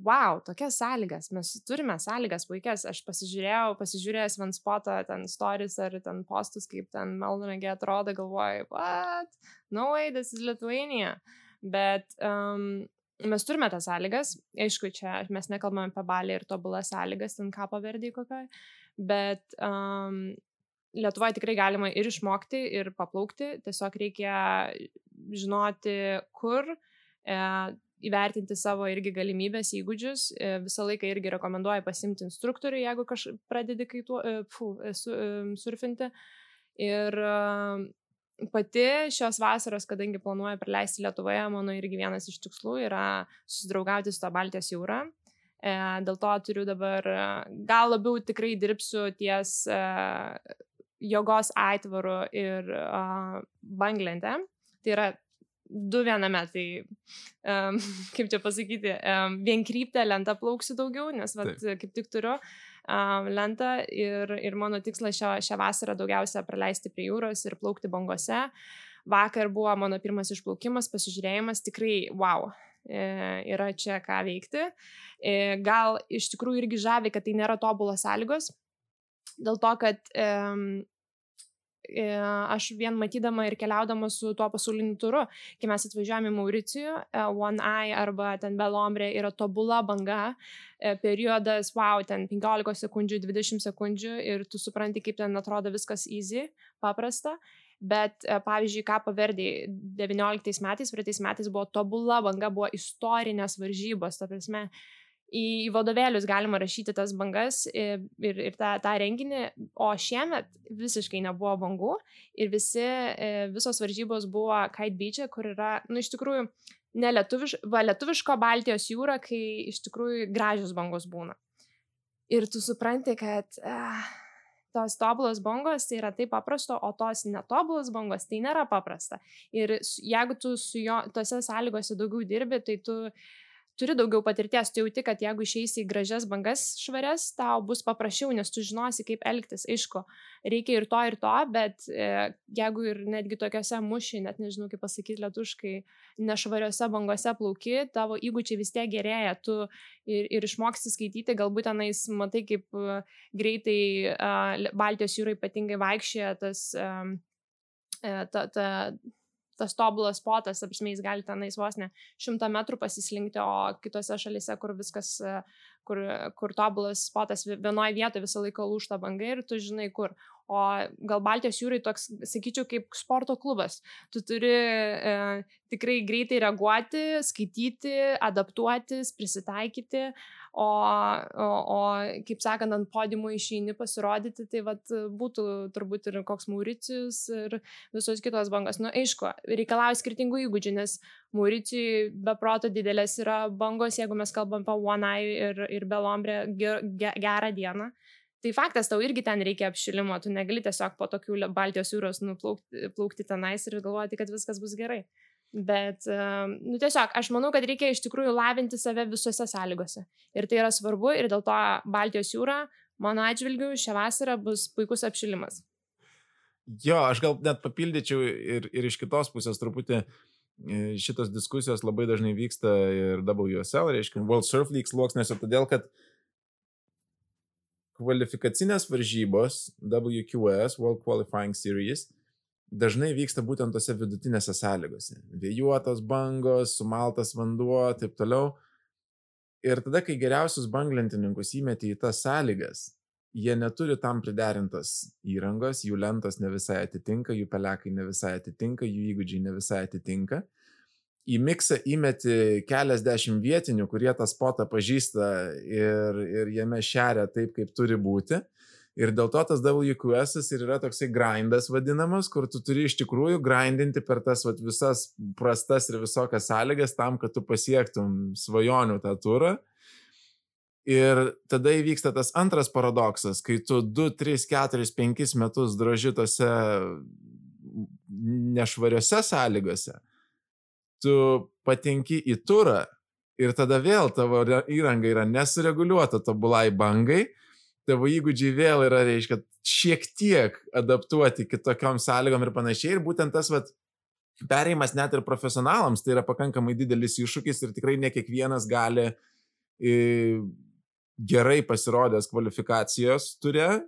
wow, tokias sąlygas, mes turime sąlygas puikias. Aš pasižiūrėjau, pasižiūrėjęs Vanspoto ten stories ar ten postus, kaip ten Melnragė atrodo, galvoju, what? No way, this is Lithuania. Bet um, mes turime tas sąlygas, aišku, čia mes nekalbame apie balį ir tobulas sąlygas, ten ką paverdį kokioj, bet um, Lietuvoje tikrai galima ir išmokti, ir paplaukti, tiesiog reikia žinoti, kur, e, įvertinti savo irgi galimybės, įgūdžius, e, visą laiką irgi rekomenduoju pasimti instruktorių, jeigu kažkaip pradedi kaitu, e, pfu, su, e, surfinti. Ir pati šios vasaros, kadangi planuoju praleisti Lietuvoje, mano irgi vienas iš tikslų yra susidraugauti su to Baltijos jūra. E, dėl to turiu dabar, gal labiau tikrai dirbsiu ties e, jogos aitvaru ir e, banglente. Tai yra du viename, tai um, kaip čia pasakyti, um, vienkryptę lentą plauksiu daugiau, nes vat, kaip tik turiu um, lentą ir, ir mano tikslas šią, šią vasarą daugiausia praleisti prie jūros ir plaukti bangose. Vakar buvo mano pirmas išplaukimas, pasižiūrėjimas, tikrai wow, e, yra čia ką veikti. E, gal iš tikrųjų irgi žavi, kad tai nėra tobulos sąlygos, dėl to, kad um, aš vien matydama ir keliaudama su tuo pasauliniu turu, kai mes atvažiavome į Mauricijų, e, One Eye arba ten Belombrė yra tobula banga, e, periodas, wow, ten 15 sekundžių, 20 sekundžių ir tu supranti, kaip ten atrodo viskas easy, paprasta. Bet, pavyzdžiui, ką paverdė 19 metais, praeitais metais buvo tobula banga, buvo istorinės varžybos, ta prasme, uh, į vadovėlius galima rašyti tas bangas ir, ir, ir tą, tą renginį, o šiemet visiškai nebuvo bangų ir visi, e, visos varžybos buvo Kite Beach, e, kur yra, nu, iš tikrųjų, ne lietuviš, va, lietuviško Baltijos jūra, kai iš tikrųjų gražios bangos būna. Ir tu supranti, kad ah, tos tobulos bangos tai yra taip paprasto, o tos netobulos bangos tai nėra paprasta. Ir jeigu tu su jo, tose sąlygose daugiau dirbi, tai tu uh, turi daugiau patirties, tu jauti, kad jeigu išeisi į gražias bangas švarias, tau bus paprasčiau, nes tu žinosi, kaip elgtis. Aišku, reikia ir to, ir to, bet e, jeigu ir netgi tokiuose mušiai, net nežinau kaip pasakyti lietuškai, nešvariuose bangose plauki, tavo įgūdžiai vis tiek gerėja, tu ir, ir išmoksti skaityti, galbūt tenais matai, kaip e, greitai uh, Baltijos jūrai ypatingai vaikščia tas, um, ta, ta tas tobulas spotas, apsmė jis gali tenais vos ne šimtą metrų pasislinkti, o kitose šalise, kur viskas, kur, kur tobulas spotas vienoje vietoje visą laiką lūšta banga ir tu žinai kur. O gal Baltijos jūrai toks, sakyčiau, kaip sporto klubas. Tu turi e, tikrai greitai reaguoti, skaityti, adaptuotis, prisitaikyti, o, o, o kaip sakant, ant podiumų išeini pasirodyti, tai vat, būtų turbūt ir koks Mauricijus ir visos kitos bangos. Na, nu, aišku, reikalauja skirtingų įgūdžių, nes Mauricijui be proto didelės yra bangos, jeigu mes kalbam apie One Eye ir, ir Belombrę ger, gerą dieną. Tai faktas, tau irgi ten reikia apšilimo, tu negali tiesiog po tokių Baltijos jūros nuplaukti plaukti tenais ir galvoti, kad viskas bus gerai. Bet, nu tiesiog, aš manau, kad reikia iš tikrųjų lavinti save visose sąlygose. Ir tai yra svarbu ir dėl to Baltijos jūra, mano atžvilgiu, šią vasarą bus puikus apšilimas. Jo, aš gal net papildyčiau ir, ir iš kitos pusės truputį e, šitos diskusijos labai dažnai vyksta ir WSL, reiškia World Surf League sluoksnėse, todėl kad kvalifikacinės varžybos WQS, World Qualifying Series, dažnai vyksta būtent tose vidutinėse sąlygose. Vėjuotos bangos, sumaltas vanduo, taip toliau. Ir tada, kai geriausius banglentininkus įmeti į tas sąlygas, jie neturi tam priderintos įrangos, jų lentos ne visai atitinka, jų pelekai ne visai atitinka, jų įgūdžiai ne visai atitinka į miksą įmeti keliasdešimt vietinių, kurie tą spotą pažįsta ir, ir jame šeria taip, kaip turi būti. Ir dėl to tas WQS ir yra toksai grindas vadinamas, kur tu turi iš tikrųjų grindinti per tas vat, visas prastas ir visokias sąlygas tam, kad tu pasiektum svajonių tą turą. Ir tada įvyksta tas antras paradoksas, kai tu 2, 3, 4, 5 metus droži tose nešvariose sąlygose tu patenki į turą ir tada vėl tavo įranga yra nesureguliuota tobulai bangai, tavo įgūdžiai vėl yra, reiškia, šiek tiek adaptuoti kitokiom sąlygom ir panašiai. Ir būtent tas, vat, perėjimas net ir profesionalams, tai yra pakankamai didelis iššūkis ir tikrai ne kiekvienas gali i, gerai pasirodęs kvalifikacijos turė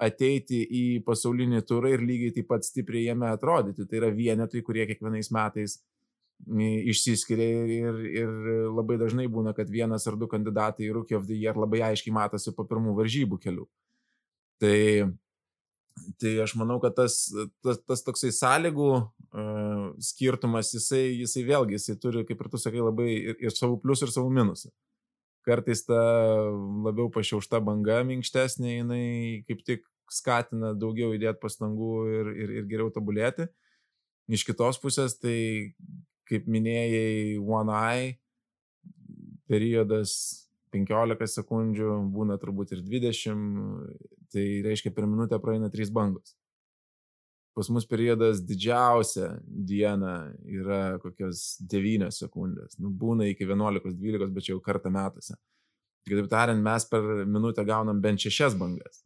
ateiti į pasaulinį turą ir lygiai taip pat stipriai jame atrodyti. Tai yra vienetai, kurie kiekvienais metais išsiskiria ir, ir labai dažnai būna, kad vienas ar du kandidatai į Rookie of the Year labai aiškiai matosi po pirmų varžybų kelių. Tai, tai aš manau, kad tas, tas, tas toksai sąlygų uh, skirtumas, jisai, jisai vėlgi, jisai turi, kaip ir tu sakai, labai ir, ir savų plius, ir savų minusų. Kartais ta labiau pašiaušta banga minkštesnė, jinai kaip tik skatina daugiau įdėti pastangų ir, ir, ir geriau tobulėti. Iš kitos pusės, tai kaip minėjai, One Eye periodas 15 sekundžių, būna turbūt ir 20, tai reiškia per minutę praeina 3 bangos. Pas mus periodas didžiausia diena yra kokios 9 sekundės. Nu, būna iki 11-12, bet čia jau kartą metuose. Kitaip tariant, mes per minutę gaunam bent 6 bangas.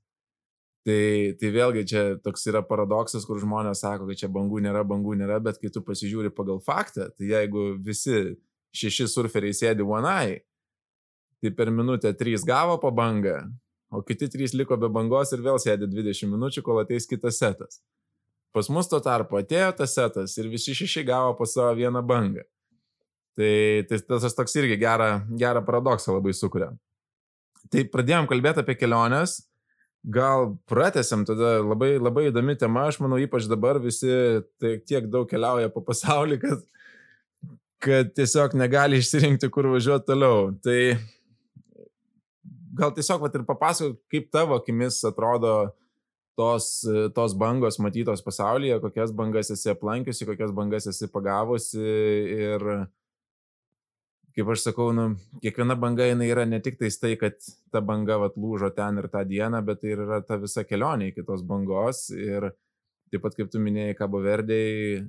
Tai, tai vėlgi čia toks yra paradoksas, kur žmonės sako, kad čia bangų nėra, bangų nėra, bet kai tu pasižiūri pagal faktą, tai jeigu visi šeši surferiai sėdi OneEye, tai per minutę trys gavo po bangą, o kiti trys liko be bangos ir vėl sėdi 20 minučių, kol ateis kitas setas. Pas mus tuo tarpu atėjo tas setas ir visi šeši gavo po savo vieną bangą. Tai, tai tas toks irgi gerą, gerą paradoksą labai sukuria. Tai pradėjom kalbėti apie keliones Gal pratesiam tada labai, labai įdomi tema, aš manau, ypač dabar visi tai tiek daug keliauja po pasaulį, kad, kad tiesiog negali išsirinkti, kur važiuoti toliau. Tai gal tiesiog vat, ir papasakok, kaip tavo akimis atrodo tos, tos bangos matytos pasaulyje, kokias bangas esi aplankiusi, kokias bangas esi pagavusi ir kaip aš sakau, nu, kiekviena banga jinai yra ne tik tais tai, kad ta banga vat, lūžo ten ir tą dieną, bet tai yra ta visa kelionė iki tos bangos. Ir taip pat kaip tu minėjai, Kabo Verdėjai,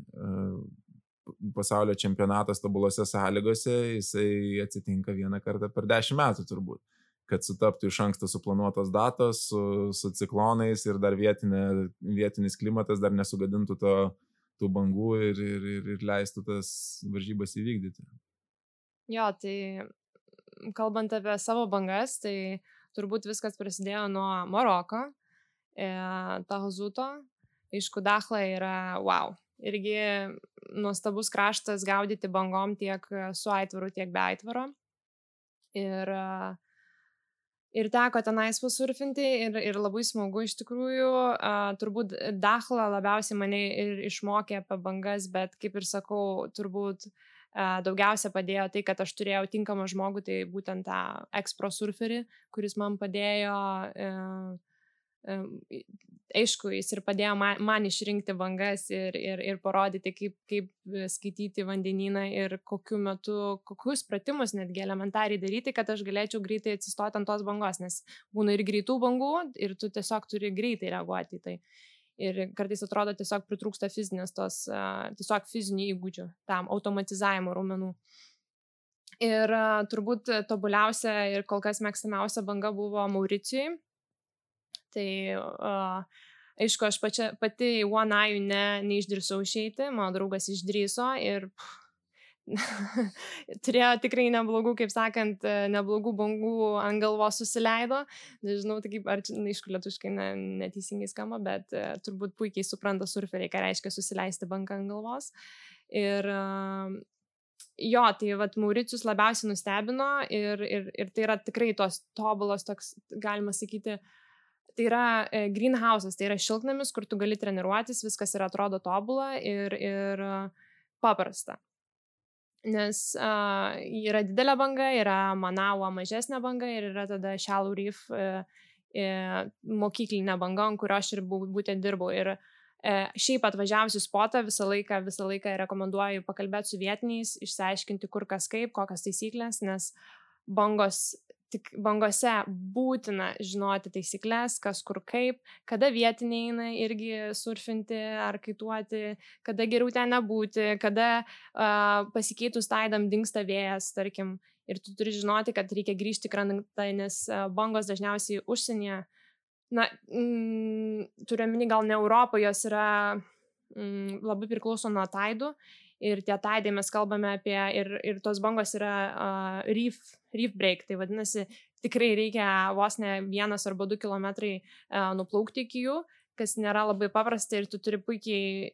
pasaulio čempionatas tobulose sąlygose, jisai atsitinka vieną kartą per dešimt metų turbūt kad sutaptų iš anksto suplanuotos datos su, su ciklonais ir dar vietinė, vietinis klimatas dar nesugadintų to, tų bangų ir, ir, ir, ir leistų tas varžybas įvykdyti. Jo, tai kalbant apie savo bangas, tai turbūt viskas prasidėjo nuo Maroko, e, Tahozuto, aišku, Dachla yra wow. Irgi nuostabus kraštas gaudyti bangom tiek su aitvaru, tiek be aitvaro. Ir, ir teko tenais pasurfinti ir, ir labai smagu iš tikrųjų. Turbūt Dachla labiausiai mane ir išmokė apie bangas, bet kaip ir sakau, turbūt daugiausia padėjo tai, kad aš turėjau tinkamą žmogų, tai būtent tą ekspro surferį, kuris man padėjo aišku, jis ir padėjo man, man išrinkti bangas ir, ir, ir parodyti, kaip, kaip skaityti vandenyną ir kokiu metu, kokius pratimus netgi elementariai daryti, kad aš galėčiau greitai atsistoti ant tos bangos, nes būna ir greitų bangų ir tu tiesiog turi greitai reaguoti į tai. Ir kartais atrodo tiesiog pritrūksta fizinės tos, tiesiog fizinių įgūdžių tam automatizavimo raumenų. Ir turbūt tobuliausia ir kol kas mėgstamiausia banga buvo Mauricijai Tai uh, aišku, aš pačia, pati į One Eye ne, neišdrįsau išeiti, mano draugas išdrįso ir pff, turėjo tikrai neblogų, kaip sakant, neblogų bangų ant galvos susileido. Nežinau, tai kaip, ar, na, aišku, lietuškai ne, neteisingai skamba, bet uh, turbūt puikiai supranta surferiai, ką reiškia susileisti banką ant galvos. Ir uh, jo, tai vad Mauricius labiausiai nustebino ir, ir, ir tai yra tikrai tos tobulos, toks, galima sakyti, uh, tai yra e, greenhouse'as, tai yra šiltnamis, kur tu gali treniruotis, viskas yra atrodo tobula ir, ir paprasta. Nes uh, yra didelė banga, yra Manaua mažesnė banga ir yra tada Shallow Reef uh, uh, mokyklinė banga, ant kurio aš ir būtent dirbau. Ir uh, šiaip atvažiavusi spotą visą laiką, visą laiką rekomenduoju pakalbėti su vietiniais, išsiaiškinti kur kas kaip, kokias taisyklės, nes bangos tik bangose būtina žinoti taisyklės, kas kur kaip, kada vietiniai eina irgi surfinti ar kaituoti, kada geriau ten nebūti, kada uh, pasikeitus taidam dinksta vėjas, tarkim, ir tu turi žinoti, kad reikia grįžti krantą, nes bangos dažniausiai užsienyje, na, mm, turiu meni gal ne Europoje, jos yra mm, labai priklauso nuo taidų. Ir tie taidai mes kalbame apie, ir, ir tos bangos yra uh, reef, reef break, tai vadinasi, tikrai reikia vos ne vienas arba du kilometrai uh, nuplaukti iki jų, kas nėra labai paprasta ir tu turi puikiai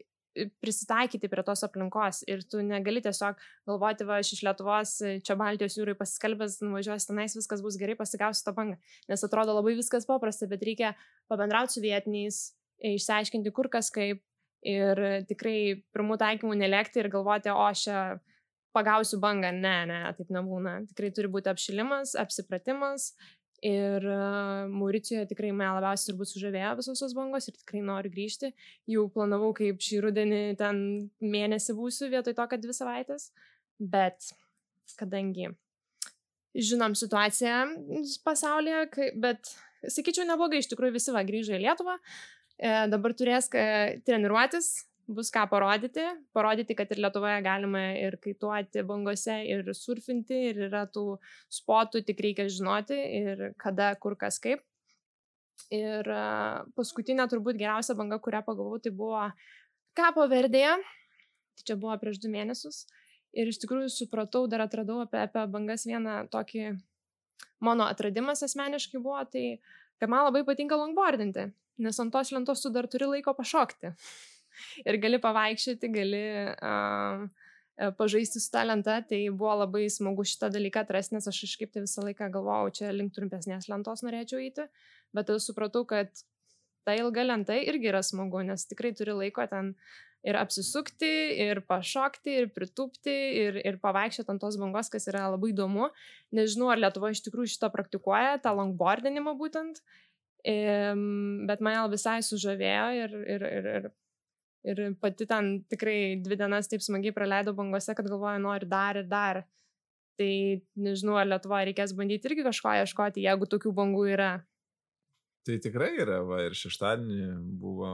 prisitaikyti prie tos aplinkos. Ir tu negali tiesiog galvoti, va, aš iš Lietuvos čia Baltijos jūrai pasiskelbęs, nuvažiuosi tenais, viskas bus gerai, pasigausiu tą bangą, nes atrodo labai viskas paprasta, bet reikia pabendrauti su vietiniais, išsiaiškinti kur kas kaip, ir tikrai pirmų taikymų nelekti ir galvoti, o aš čia pagausiu bangą. Ne, ne, taip nebūna. Tikrai turi būti apšilimas, apsipratimas. Ir uh, Mauricijoje tikrai mane labiausiai turbūt sužavėjo visos tos bangos ir tikrai noriu grįžti. Jau planavau, kaip šį rudenį ten mėnesį būsiu vietoj to, kad dvi savaitės. Bet kadangi žinom situaciją pasaulyje, bet sakyčiau neblogai, iš tikrųjų visi va grįžo į Lietuvą, E, dabar turės treniruotis, bus ką parodyti, parodyti, kad ir Lietuvoje galima ir kaituoti bangose, ir surfinti, ir yra tų spotų, tik reikia žinoti, ir kada, kur, kas kaip. Ir e, paskutinė turbūt geriausia banga, kurią pagavau, tai buvo Kapo Verdėje, tai čia buvo prieš du mėnesius. Ir iš tikrųjų supratau, dar atradau apie, apie bangas vieną tokį mano atradimas asmeniškai buvo, tai kad man labai patinka longboardinti nes ant tos lentos tu dar turi laiko pašokti. Ir gali pavaikščioti, gali uh, pažaisti su ta lenta, tai buvo labai smagu šitą dalyką atrasti, nes aš kažkaip tai visą laiką galvojau, čia link trumpesnės lentos norėčiau eiti, bet tada supratau, kad ta ilga lenta irgi yra smagu, nes tikrai turi laiko ten ir apsisukti, ir pašokti, ir pritūpti, ir, ir pavaikščioti ant tos bangos, kas yra labai įdomu. Nežinau, ar Lietuva iš tikrųjų šito praktikuoja, tą longboardinimą būtent. Bet mane visai sužavėjo ir, ir, ir, ir, ir pati ten tikrai dvi dienas taip smagiai praleido bangose, kad galvoju, noriu dar ir dar. Tai nežinau, ar Lietuvoje reikės bandyti irgi kažko ieškoti, jeigu tokių bangų yra. Tai tikrai yra, va, ir šeštadienį buvo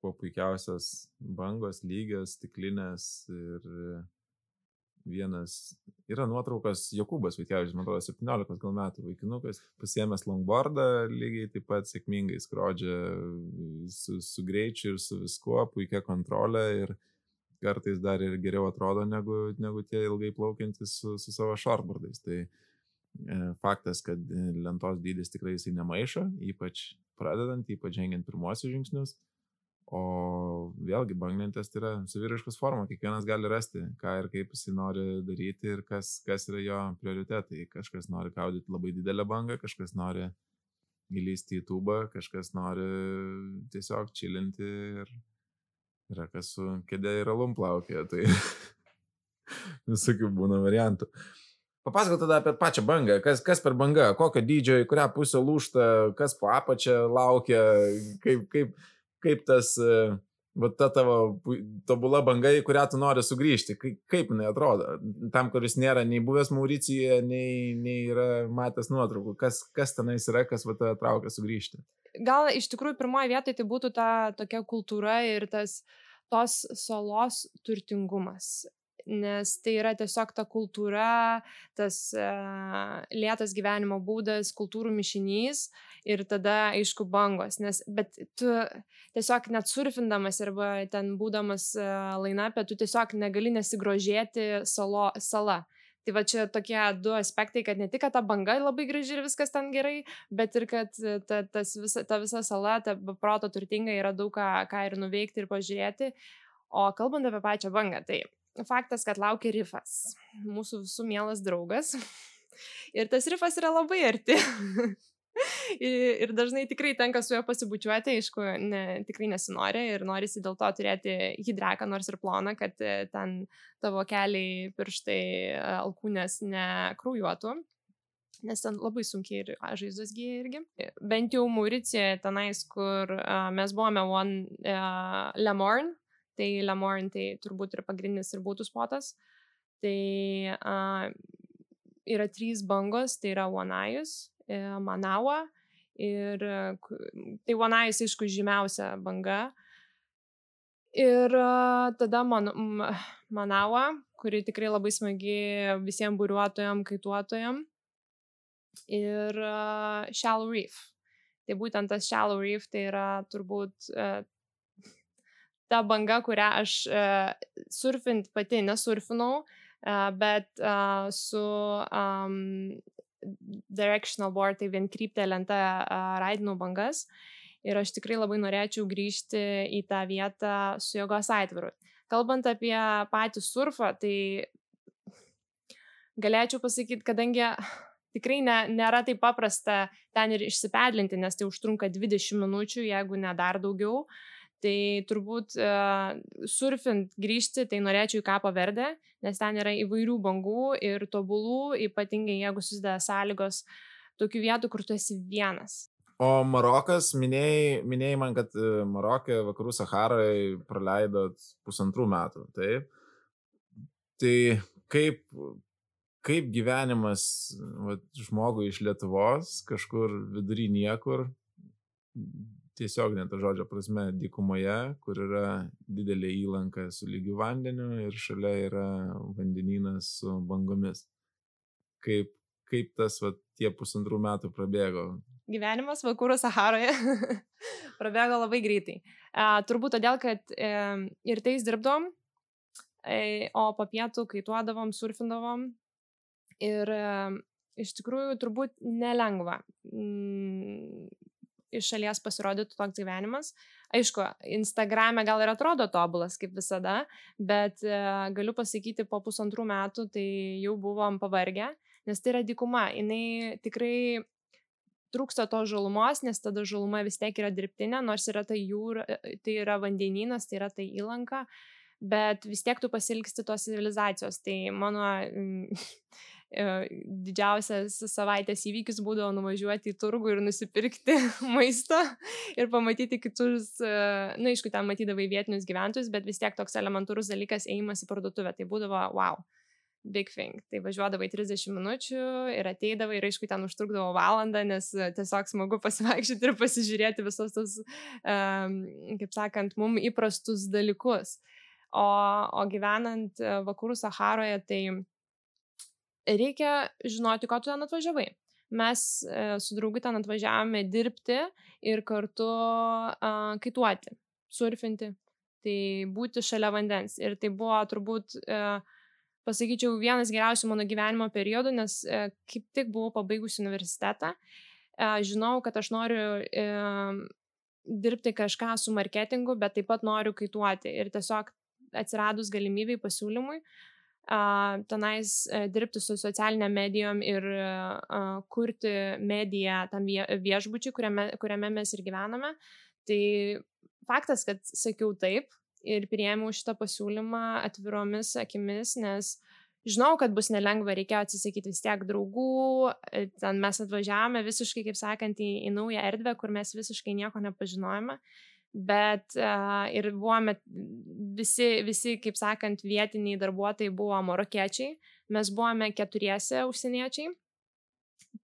kuo puikiausias bangos, lygios, stiklinės ir vienas, yra nuotraukas Jokūbas Vaitkevičius, man atrodo, 17 gal metų vaikinukas, pasiemęs longboardą, lygiai taip pat sėkmingai skrodžia su, su greičiu ir su viskuo, puikia kontrolė ir kartais dar ir geriau atrodo negu, negu tie ilgai plaukiantys su, su savo šorbordais. Tai e, faktas, kad lentos dydis tikrai jisai nemaišo, ypač pradedant, ypač žengiant pirmosius žingsnius. O vėlgi banglentės tai yra saviriškos forma, kiekvienas gali rasti, ką ir kaip jisai nori daryti ir kas, kas yra jo prioritetai. Kažkas nori gaudyti labai didelę bangą, kažkas nori įlysti į tubą, kažkas nori tiesiog čilinti ir yra kas su kėdė ir alum plaukia, tai visokių būna variantų. Papasakok tada apie pačią bangą, kas, kas per banga, kokio dydžio, į kurią pusę lūšta, kas po apačią laukia, kaip, kaip, kaip tas, e, va ta tavo tobula banga, į kurią tu nori sugrįžti, kaip, jinai atrodo, tam, kuris nėra nei buvęs Mauricijoje, nei, nei yra matęs nuotraukų, kas, kas tenais yra, kas va tave traukia sugrįžti. Gal iš tikrųjų pirmoji vietoje tai būtų ta tokia kultūra ir tas tos salos turtingumas nes tai yra tiesiog ta kultūra, tas uh, lėtas gyvenimo būdas, kultūrų mišinys ir tada, aišku, bangos. Nes, bet tu tiesiog net surfindamas arba ten būdamas uh, lainapė, tu tiesiog negali nesigrožėti salo, sala. Tai va čia tokie du aspektai, kad ne tik, kad ta banga labai graži ir viskas ten gerai, bet ir kad ta, tas visa, ta visa sala, ta proto turtinga yra daug ką, ką ir nuveikti ir pažiūrėti. O kalbant apie pačią bangą, tai faktas, kad laukia rifas. Mūsų visų mielas draugas. Ir tas rifas yra labai arti. ir dažnai tikrai tenka su juo pasibučiuoti, aišku, ne, tikrai nesinori ir norisi dėl to turėti hidreką, nors ir ploną, kad e, ten tavo keliai, pirštai, e, alkūnės nekraujuotų. Nes ten labai sunkiai ir žaizdos gyja irgi. Bent jau Mauricijoje, tenais, kur uh, mes buvome One uh, Lemorn, tai Lemorn tai turbūt ir pagrindinis ir būtų spotas. Tai uh, yra trys bangos, tai yra Wanajus, e, Manawa ir tai Wanajus, aišku, žymiausia banga. Ir tada man, Manawa, kuri tikrai labai smagi visiems buriuotojam, kaituotojam. Ir Shallow Reef. Tai būtent tas Shallow Reef tai yra turbūt ta banga, kurią aš surfint pati nesurfinau, bet su directional board, tai vienkryptė lenta raidinau bangas. Ir aš tikrai labai norėčiau grįžti į tą vietą su jėgos aitvaru. Kalbant apie patį surfą, tai galėčiau pasakyti, kadangi tikrai ne, nėra taip paprasta ten ir išsipedlinti, nes tai užtrunka 20 minučių, jeigu ne dar daugiau. Uh, Tai turbūt uh, surfint grįžti, tai norėčiau į Kapo Verdę, nes ten yra įvairių bangų ir tobulų, ypatingai jeigu susideda sąlygos tokių vietų, kur tu esi vienas. O Marokas, minėjai, minėjai man, kad e, Marokė vakarų Saharai praleidot pusantrų metų, taip? Tai kaip, kaip gyvenimas va, žmogui iš Lietuvos, kažkur vidury niekur, tiesioginė to žodžio prasme dykumoje, kur yra didelė įlanka su lygiu vandeniu ir šalia yra vandenynas su bangomis. Kaip, kaip tas va, tie pusantrų metų prabėgo? Gyvenimas vakarų Saharoje prabėgo labai greitai. A, turbūt todėl, kad e, ir tais dirbdom, e, o po pietų kaituodavom, surfindavom. Ir e, iš tikrųjų turbūt nelengva. Mm, iš šalies pasirodytų toks gyvenimas. Aišku, Instagrame gal ir atrodo tobulas kaip visada, bet e, galiu pasakyti, po pusantrų metų tai jau buvom pavargę, nes tai yra dykuma. Jis tikrai trūksta to žalumos, nes tada žaluma vis tiek yra dirbtinė, nors yra tai jūra, e, tai yra vandenynas, tai yra tai įlanka, bet vis tiek tu pasilgsti tos civilizacijos. Tai mano E, didžiausias savaitės įvykis būdavo nuvažiuoti į turgų ir nusipirkti maisto ir pamatyti kitus, e, na, aišku, ten matydavai vietinius gyventojus, bet vis tiek toks elementarus dalykas ėjimas į parduotuvę, tai būdavo wow. big thing. Tai važiuodavai 30 minučių ir ateidavai ir aišku, ten užtrukdavo valandą, nes e, tiesiog smagu pasivaikščioti ir pasižiūrėti visus tos, um, kaip sakant, mums įprastus dalykus. O, o gyvenant e, vakarų Saharoje, tai reikia žinoti, ko tu ten atvažiavai. Mes e, su draugu ten atvažiavome dirbti ir kartu uh, kaituoti, surfinti, tai būti šalia vandens. Ir tai buvo turbūt uh, pasakyčiau, vienas geriausių mano gyvenimo periodų, nes e, kaip tik buvau pabaigusi universitetą, e, žinau, kad aš noriu e, dirbti kažką su marketingu, bet taip pat noriu kaituoti. Ir tiesiog atsiradus galimybei pasiūlymui, tenais dirbti su socialiniam medijom ir kurti mediją tam viešbučiui, kuriame, kuriame mes ir gyvename. Tai faktas, kad sakiau taip, ir priėmiau šitą pasiūlymą atviromis akimis, nes žinau, kad bus nelengva, reikėjo atsisakyti vis tiek draugų, e, ten mes atvažiavome visiškai, kaip sakant, į, į naują erdvę, kur mes visiškai nieko nepažinojome, bet uh, ir buvome visi, visi, kaip sakant, vietiniai darbuotojai buvo marokiečiai, mes buvome keturiese užsieniečiai.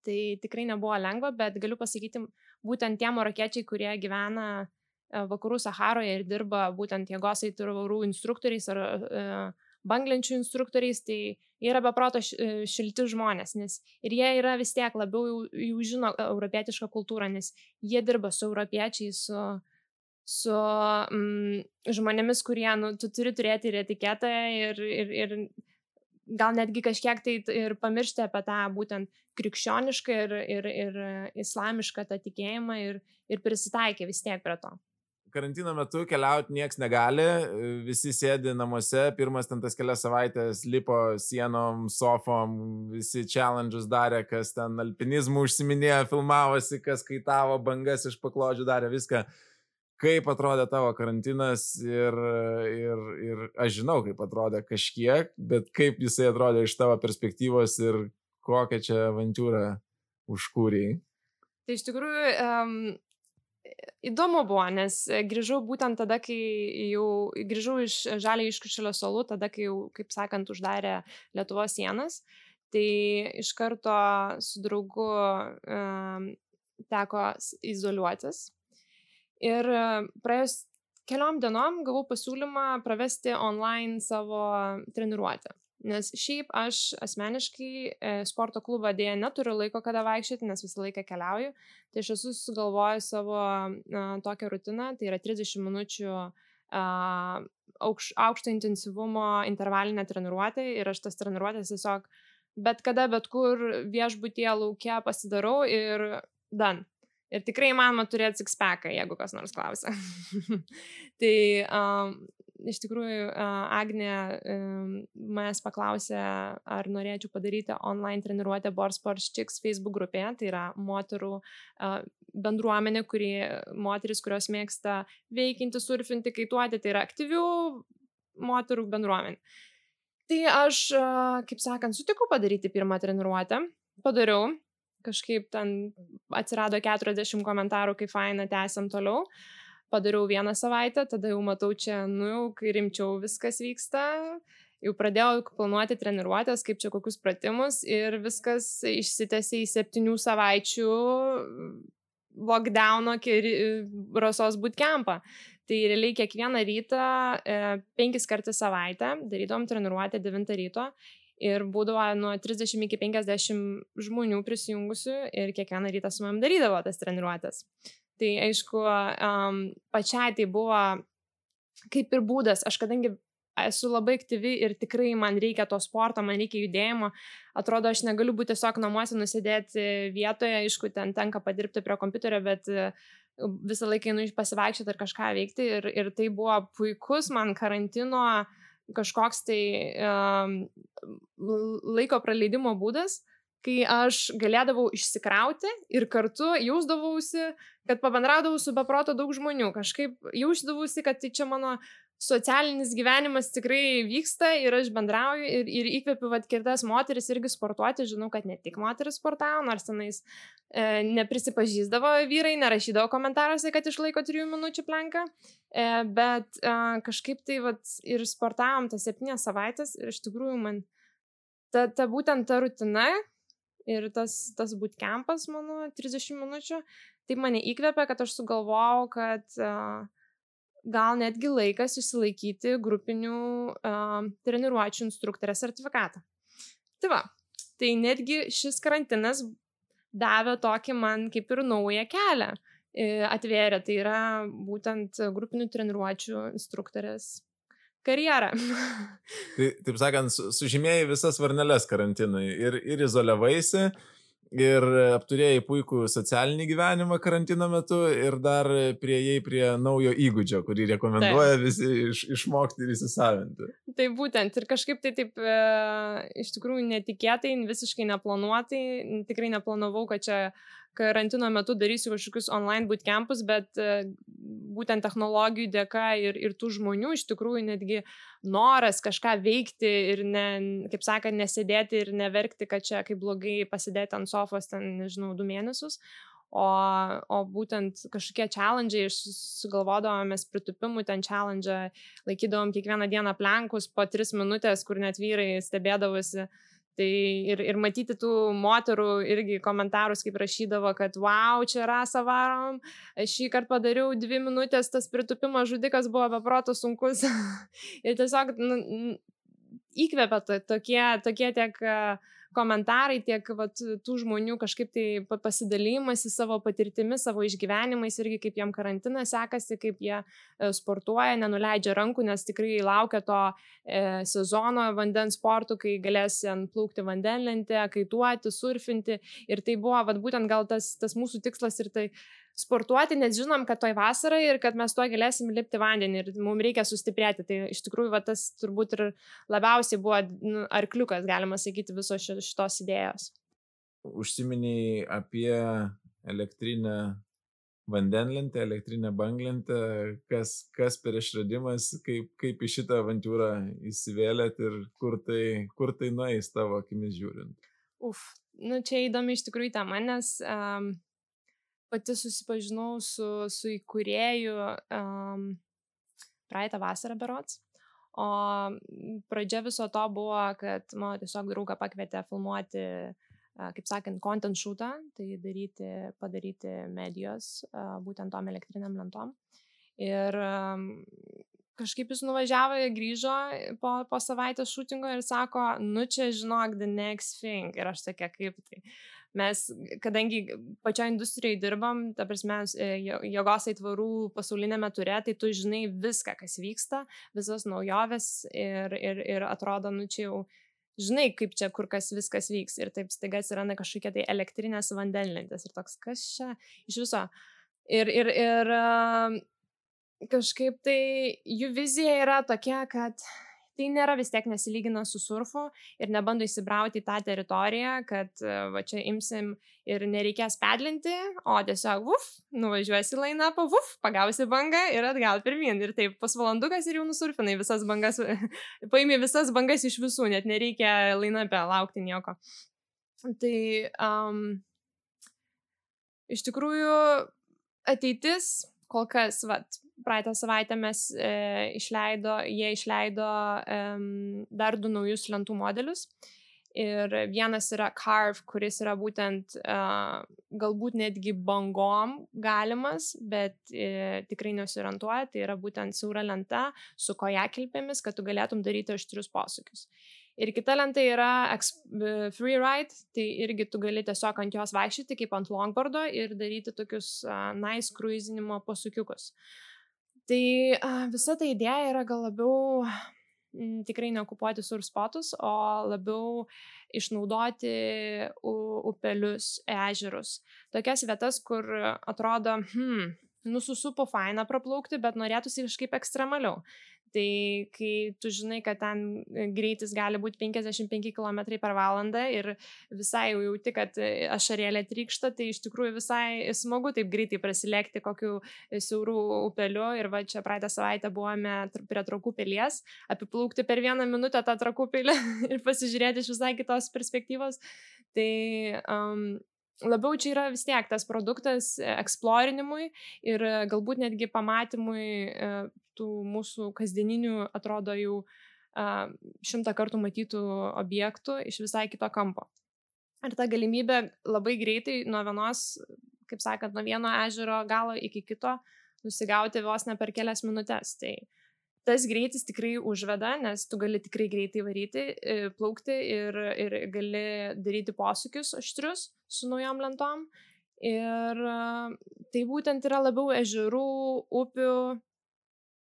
Tai tikrai nebuvo lengva, bet galiu pasakyti, būtent tie marokiečiai, kurie gyvena E, vakarų Saharoje ir dirba būtent jėgos aitvarų instruktoriais ar e, banglenčių instruktoriais, tai yra beproto e, šilti žmonės, nes ir jie yra vis tiek labiau jau, jau žino europietišką kultūrą, nes jie dirba su europiečiais, su, su mm, žmonėmis, kurie, nu, tu turi turėti ir etiketą ir, ir, ir gal netgi kažkiek tai ir pamiršti apie tą būtent krikščionišką ir, ir, ir islamišką tą tikėjimą ir, ir prisitaikė vis tiek prie to karantino metu keliauti nieks negali, visi sėdi namuose, pirmas ten tas kelias savaitės lipo sienom, sofom, visi challenge'us darė, kas ten alpinizmų užsiminėjo, filmavosi, kas kaitavo bangas iš paklodžių, darė viską. Kaip atrodė tavo karantinas ir, ir, ir aš žinau, kaip atrodė kažkiek, bet kaip jisai atrodė iš tavo perspektyvos ir kokią čia avantūrą užkūrėjai. Tai iš tikrųjų, um, įdomu buvo, nes grįžau būtent tada, kai jau grįžau iš žaliai iškušėlio salų, tada, kai jau, kaip sakant, uždarė Lietuvos sienas. Tai iš karto su draugu um, teko izoliuotis. Ir e, praėjus keliom dienom gavau pasiūlymą pravesti online savo treniruotę. Nes šiaip aš asmeniškai e, sporto klubą dėja neturiu laiko kada vaikščioti, nes visą laiką keliauju. Tai aš esu sugalvojęs savo a, tokią rutiną, tai yra 30 minučių a, aukš, aukšto intensyvumo intervalinė treniruotė ir aš tas treniruotės tiesiog bet kada, bet kur viešbutie laukia pasidarau ir dan. Ir tikrai įmanoma turėti sixpacką, jeigu kas nors klausia. tai um, iš tikrųjų Agnė manęs paklausė, ar norėčiau padaryti online treniruotę Board Sports Chicks Facebook grupėje, tai yra moterų bendruomenė, kuri moteris, kurios mėgsta veikinti, surfinti, kaituoti, tai yra aktyvių moterų bendruomenė. Tai aš, kaip sakant, sutikau padaryti pirmą treniruotę, padariau, kažkaip ten atsirado 40 komentarų, kaip faina, tęsiam toliau. Padariau vieną savaitę, tada jau matau čia, nu, jau kai rimčiau viskas vyksta, jau pradėjau planuoti treniruotės, kaip čia kokius pratimus ir viskas išsitęsė į septynių savaičių lockdowno rasos bootcampą. Tai realiai kiekvieną rytą, e, penkis kartus savaitę, darydom treniruotę 9 ryto ir būdavo nuo 30 iki 50 žmonių prisijungusių ir kiekvieną rytą su manim darydavo tas treniruotės. Tai aišku, um, pačiai tai buvo kaip ir būdas, aš kadangi esu labai aktyvi ir tikrai man reikia to sporto, man reikia judėjimo, atrodo, aš negaliu būti tiesiog namuose nusidėti vietoje, aišku, ten tenka padirbti prie kompiuterio, bet visą laiką einu pasivaikščioti ir kažką veikti ir, ir tai buvo puikus man karantino kažkoks tai um, laiko praleidimo būdas, kai aš galėdavau išsikrauti ir kartu jausdavausi, kad pabendraudavau su beproto daug žmonių. Kažkaip jausdavausi, kad tai čia mano socialinis gyvenimas tikrai vyksta ir aš bendrauju ir, ir įkvepiu vat kitas moteris irgi sportuoti. Žinau, kad ne tik moteris sportavo, nors tenais e, neprisipažįsdavo vyrai, nerašydavo komentaruose, kad išlaiko trijų minučių plenką, e, bet e, kažkaip tai vat ir sportavom tas septynės savaitės ir iš tikrųjų man ta, ta būtent ta rutina ir tas, tas bootcampas mano 30 minučių, tai mane įkvėpė, kad aš sugalvojau, kad uh, gal netgi laikas išsilaikyti grupinių uh, treniruočių instruktorės sertifikatą. Tai va, tai netgi šis karantinas davė tokį man kaip ir naują kelią atvėrė, tai yra būtent grupinių treniruočių instruktorės karjerą. tai, taip sakant, sužymėjai visas varneles karantinui ir, ir izoliavaisi, ir apturėjai puikų socialinį gyvenimą karantino metu ir dar prieėjai prie naujo įgūdžio, kurį rekomenduoja taip. visi iš, išmokti ir įsisavinti. Tai būtent ir kažkaip tai taip e, iš tikrųjų netikėtai, visiškai neplanuotai, tikrai neplanavau, kad čia karantino metu darysiu kažkokius online bootcampus, bet e, būtent technologijų dėka ir, ir tų žmonių iš tikrųjų netgi noras kažką veikti ir, ne, kaip sakant, nesėdėti ir neverkti, kad čia kaip blogai pasidėti ant sofos ten, nežinau, du mėnesius. O, o būtent kažkokie challenge, sugalvodavomės pritupimų ten challenge, laikydavom kiekvieną dieną plenkus po tris minutės, kur net vyrai stebėdavosi, uh, Tai ir, ir matyti tų moterų irgi komentarus, kaip rašydavo, kad wow, čia rasa varom, šį kartą padariau dvi minutės, tas pritupimo žudikas buvo beproto sunkus. ir tiesiog nu, įkvepia tokie, tokie tiek uh, komentarai, tiek vat, tų žmonių kažkaip tai pasidalymas į savo patirtimi, savo išgyvenimais irgi kaip jiem karantinas sekasi, kaip jie e, sportuoja, nenuleidžia rankų, nes tikrai laukia to e, sezono vandens sportų, kai galės plaukti vandenlentę, kaituoti, surfinti. Ir tai buvo vat, būtent gal tas, tas mūsų tikslas ir tai sportuoti, nes žinom, kad toj vasarai ir kad mes tuo galėsim lipti vandenį ir mums reikia sustiprėti. Tai iš tikrųjų va, tas turbūt ir labiausiai buvo nu, arkliukas, galima sakyti, viso šitos idėjos. Užsiminiai apie elektrinę vandenlentę, elektrinę banglentę, kas, kas per išradimas, kaip, kaip į šitą avantūrą įsivėlėt ir kur tai, kur tai nueis tavo akimis žiūrint. Uf, nu čia įdomi iš tikrųjų tema, nes um, pati susipažinau su, su įkūrėju um, praeitą vasarą berots. O pradžia viso to buvo, kad mano tiesiog draugą pakvietė filmuoti, kaip sakant, content shootą, tai daryti, padaryti medijos būtent tom elektriniam lentom. Ir kažkaip jis nuvažiavo, grįžo po, po savaitės šūtingo ir sako, nu čia žinok, the next thing. Ir aš tokia, kaip tai mes, kadangi pačioje industrijoje dirbam, ta prasme, e, jėgos aitvarų pasaulinėme turė, tai tu žinai viską, kas vyksta, visas naujoves ir, ir, ir atrodo, nu čia jau žinai, kaip čia kur kas viskas vyks ir taip staiga atsiranda kažkokie tai elektrinės vandenlentės ir toks, kas čia iš viso. Ir, ir, ir kažkaip tai jų vizija yra tokia, kad tai nėra vis tiek nesilygina su surfu ir nebando įsibrauti į tą teritoriją, kad va čia imsim ir nereikės pedlinti, o tiesiog, uf, nuvažiuosi lainapą, uf, pagausi bangą ir atgal pirmin. Ir taip, pusvalandukas ir jau nusurfinai visas bangas, paimi visas bangas iš visų, net nereikia lainapę laukti nieko. Tai um, iš tikrųjų ateitis kol kas, vat, praeitą savaitę mes e, išleido, jie išleido e, dar du naujus lentų modelius. Ir vienas yra Carve, kuris yra būtent uh, galbūt netgi bangom galimas, bet uh, tikrai nesiorientuoja. Tai yra būtent siaura lenta su kojakilpėmis, kad tu galėtum daryti aštrius posūkius. Ir kita lenta yra freeride, tai irgi tu gali tiesiog ant jos vaikščioti kaip ant longboardo ir daryti tokius uh, nice cruisinimo posūkiukus. Tai visa ta idėja yra gal labiau tikrai neokupuoti surspotus, o labiau išnaudoti upelius, ežerus. Tokias vietas, kur atrodo, hmm, nususupo faina praplaukti, bet norėtųsi kažkaip ekstremaliau. Tai kai tu žinai, kad ten e, greitis gali būti 55 km per valandą ir visai jau jauti, kad e, ašarėlė trykšta, tai iš tikrųjų visai smagu taip greitai prasilėkti kokiu e, siaurų upeliu. Ir va čia praeitą savaitę buvome prie trakų pilies, apiplaukti per vieną minutę tą trakų pilį ir pasižiūrėti iš visai kitos perspektyvos. Tai um, labiau čia yra vis tiek tas produktas eksplorinimui ir galbūt netgi pamatymui tų mūsų kasdieninių, atrodo, jau šimtą kartų matytų objektų iš visai kito kampo. Ir ta galimybė labai greitai nuo vienos, kaip sakant, nuo vieno ežero galo iki kito nusigauti vos ne per kelias minutės. Tai tas greitis tikrai užveda, nes tu gali tikrai greitai varyti, e, plaukti ir, ir gali daryti posūkius aštrius su naujom lentom. Ir tai būtent yra labiau ežerų, upių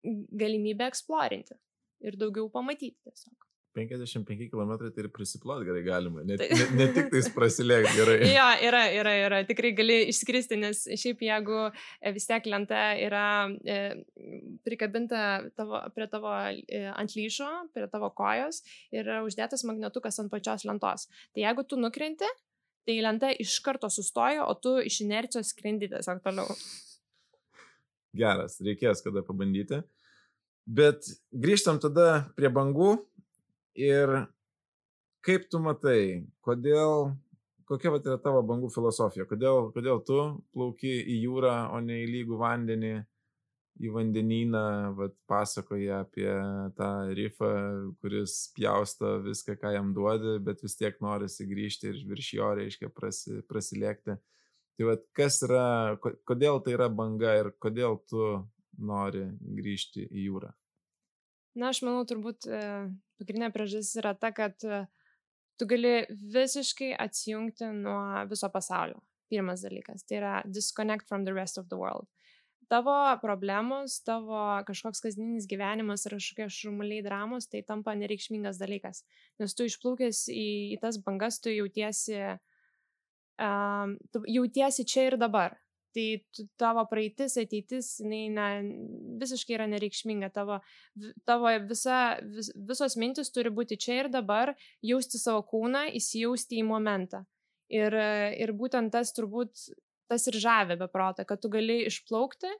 galimybė eksplorinti ir daugiau pamatyti tiesiog. 55 km tai ir prisiplot gerai galima, ne, tai... ne, ne tik tais prasilėkti gerai. jo, yra, yra, yra, tikrai gali išskristi, nes šiaip jeigu e, vis tiek lenta yra e, prikabinta tavo, prie tavo e, ant lyšo, prie tavo kojos ir yra uždėtas magnetukas ant pačios lentos. Tai jeigu tu nukrenti, tai lenta iš karto sustoja, o tu iš inercijos skrendi tiesiog toliau. Geras, reikės kada pabandyti. Bet grįžtam tada prie bangų ir kaip tu matai, kodėl, kokia vat yra tavo bangų filosofija, kodėl, kodėl tu plauki į jūrą, o ne į lygų vandenį, į vandenyną, vat pasakoja apie tą rifą, kuris pjausto viską, ką jam duodi, bet vis tiek norisi grįžti ir virš jo, reiškia, prasi, prasilėkti. Tai vad, kas yra, kodėl tai yra banga ir kodėl tu nori grįžti į jūrą? Na, aš manau, turbūt e, pagrindinė priežastis yra ta, kad e, tu gali visiškai atsijungti nuo viso pasaulio. Pirmas dalykas. Tai yra disconnect from the rest of the world. Tavo problemos, tavo kažkoks kasdienis gyvenimas ir kažkokie šurmuliai dramos, tai tampa nereikšmingas dalykas. Nes tu išplaukęs į, į tas bangas, tu jautiesi, um, tu jautiesi čia ir dabar tai tavo praeitis, ateitis, jinai na, visiškai yra nereikšminga. Tavo, tavo visa, vis, visos mintis turi būti čia ir dabar, jausti savo kūną, įsijausti į momentą. Ir, ir būtent tas turbūt tas ir žavė beprotą, kad tu gali išplaukti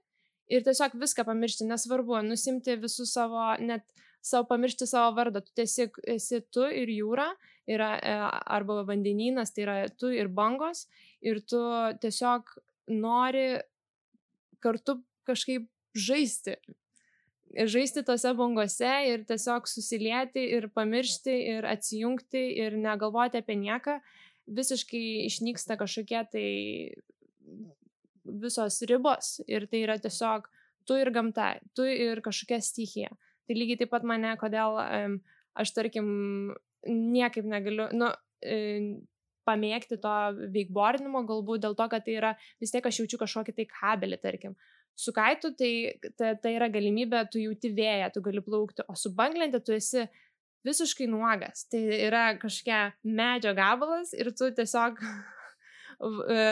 ir tiesiog viską pamiršti, nesvarbu, nusimti visus savo, net savo pamiršti savo vardą, tu tiesiog esi tu ir jūra, yra, e, arba vandenynas, tai yra tu ir bangos, ir tu tiesiog nori kartu kažkaip žaisti. Žaisti tose bangose ir tiesiog susilieti ir pamiršti ir atsijungti ir negalvoti apie nieką. Visiškai išnyksta kažkokie tai visos ribos ir tai yra tiesiog tu ir gamta, tu ir kažkokia stichija. Tai lygiai taip pat mane, kodėl um, aš tarkim niekaip negaliu, nu, pamėgti to veikbordinimo, galbūt dėl to, kad tai yra vis tiek aš jaučiu kažkokį tai kabelį, tarkim. Su kaitu tai, tai, tai yra galimybė, tu jauti vėją, tu gali plaukti, o su banglente tu esi visiškai nuogas. Tai yra kažkokia medžio gabalas ir tu tiesiog e,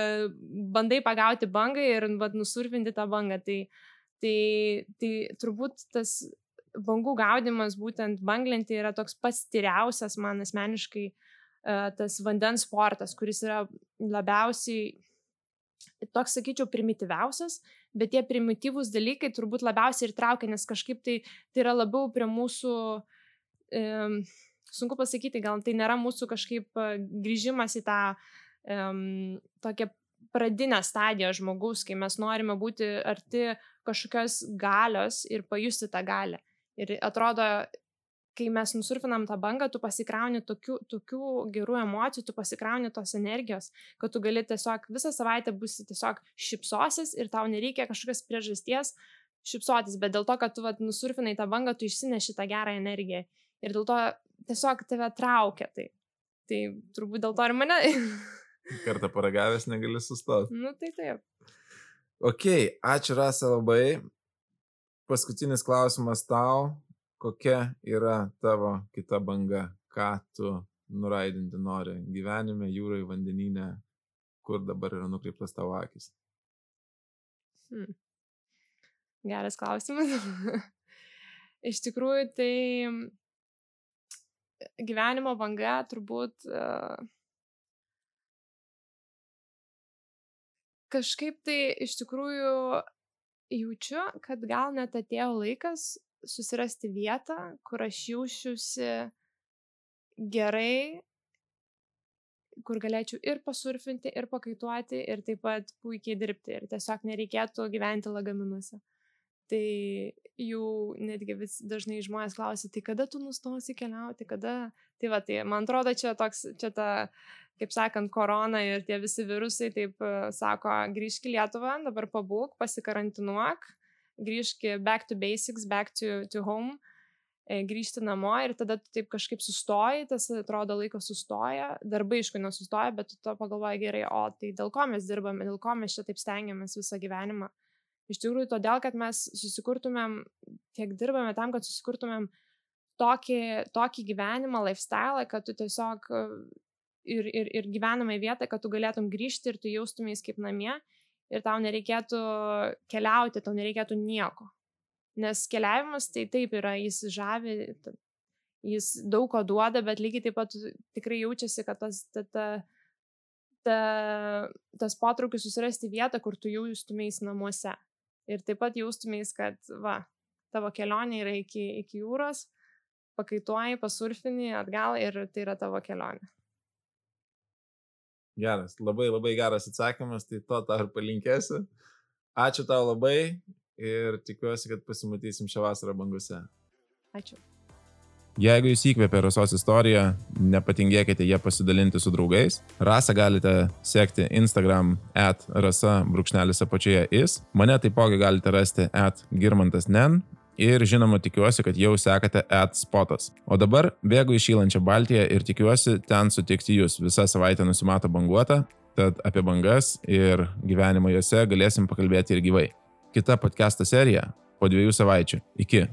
bandai pagauti bangą ir vat, nusurfinti tą bangą. Tai, tai, tai turbūt tas bangų gaudimas būtent banglentį yra toks pats tyriausias man asmeniškai E, tas vandens sportas, kuris yra labiausiai, toks sakyčiau, primityviausias, bet tie primityvūs dalykai turbūt labiausiai ir traukia, nes kažkaip tai, tai yra labiau prie mūsų, e, sunku pasakyti, gal tai nėra mūsų kažkaip e, grįžimas į tą e, tokią pradinę stadiją žmogaus, kai mes norime būti arti kažkokios galios ir pajusti tą galę. Ir atrodo, kai mes nusurfinam tą bangą, tu pasikrauni tokių, tokių gerų emocijų, tu pasikrauni tos energijos, kad tu gali tiesiog visą savaitę būsi tiesiog šipsosis ir tau nereikia kažkokios priežasties šipsotis, bet dėl to, kad tu vat, nusurfinai tą bangą, tu išsineši tą gerą energiją ir dėl to tiesiog tave traukia. Tai, tai turbūt dėl to ir mane. Kartą paragavęs negali sustoti. Nu tai taip. Ok, ačiū Rasa labai. Paskutinis klausimas tau kokia yra tavo kita banga, ką tu nuraidinti nori gyvenime, jūrai, vandenyne, kur dabar yra nukreiptas tavo akis? Hmm. Geras klausimas. Iš tikrųjų, tai gyvenimo banga turbūt uh, kažkaip tai iš tikrųjų jaučiu, kad gal net atėjo laikas susirasti vietą, kur aš jaučiuosi gerai, kur galėčiau ir pasurfinti, ir pakaituoti, ir taip pat puikiai dirbti. Ir tiesiog nereikėtų gyventi lagaminuose. Tai jų netgi vis dažnai žmonės klausia, tai kada tu nustosi keliauti, kada. Tai va, tai man atrodo, čia toks, čia ta, kaip sakant, korona ir tie visi virusai, taip e, sako, grįžk į Lietuvą, dabar pabūk, pasikarantinuok, grįžk back to basics, back to, to home E, grįžti namo ir tada tu taip kažkaip sustoji, tas atrodo laikas sustoja, darbai aišku nesustoja, bet tu to pagalvoji gerai, o tai dėl ko mes dirbame, dėl ko mes čia taip stengiamės visą gyvenimą. Iš tikrųjų, todėl, kad mes susikurtumėm, tiek dirbame tam, kad susikurtumėm tokį, tokį gyvenimą, lifestyle, kad tu tiesiog ir, ir, ir gyvenamą vietą, kad tu galėtum grįžti ir tu jaustumės kaip namie ir tau nereikėtų keliauti, tau nereikėtų nieko. Nes keliavimas tai taip yra, jis žavi, jis daug ko duoda, bet lygiai taip pat tikrai jaučiasi, kad tas, ta, ta, ta, tas potraukis susirasti vietą, kur tu jaustumės namuose. Ir taip pat jaustumės, kad, va, tavo kelionė yra iki, iki jūros, pakaituoji, pasurfini atgal ir tai yra tavo kelionė. Geras, labai labai geras atsakymas, tai to tau ir palinkėsiu. Ačiū tau labai ir tikiuosi, kad pasimatysim šią vasarą bangose. Ačiū. Jeigu jūs įkvėpė Rasos istoriją, nepatingėkite ją pasidalinti su draugais. Rasą galite sekti Instagram at rasa brūkšnelis apačioje is. Mane taipogi galite rasti at girmantas nen. Ir žinoma, tikiuosi, kad jau sekate at spotas. O dabar bėgu į šylančią Baltiją ir tikiuosi ten sutikti jūs. Visą savaitę nusimato banguota, tad apie bangas ir gyvenimą juose galėsim pakalbėti ir gyvai kita podcast'o serija po dviejų savaičių. Iki.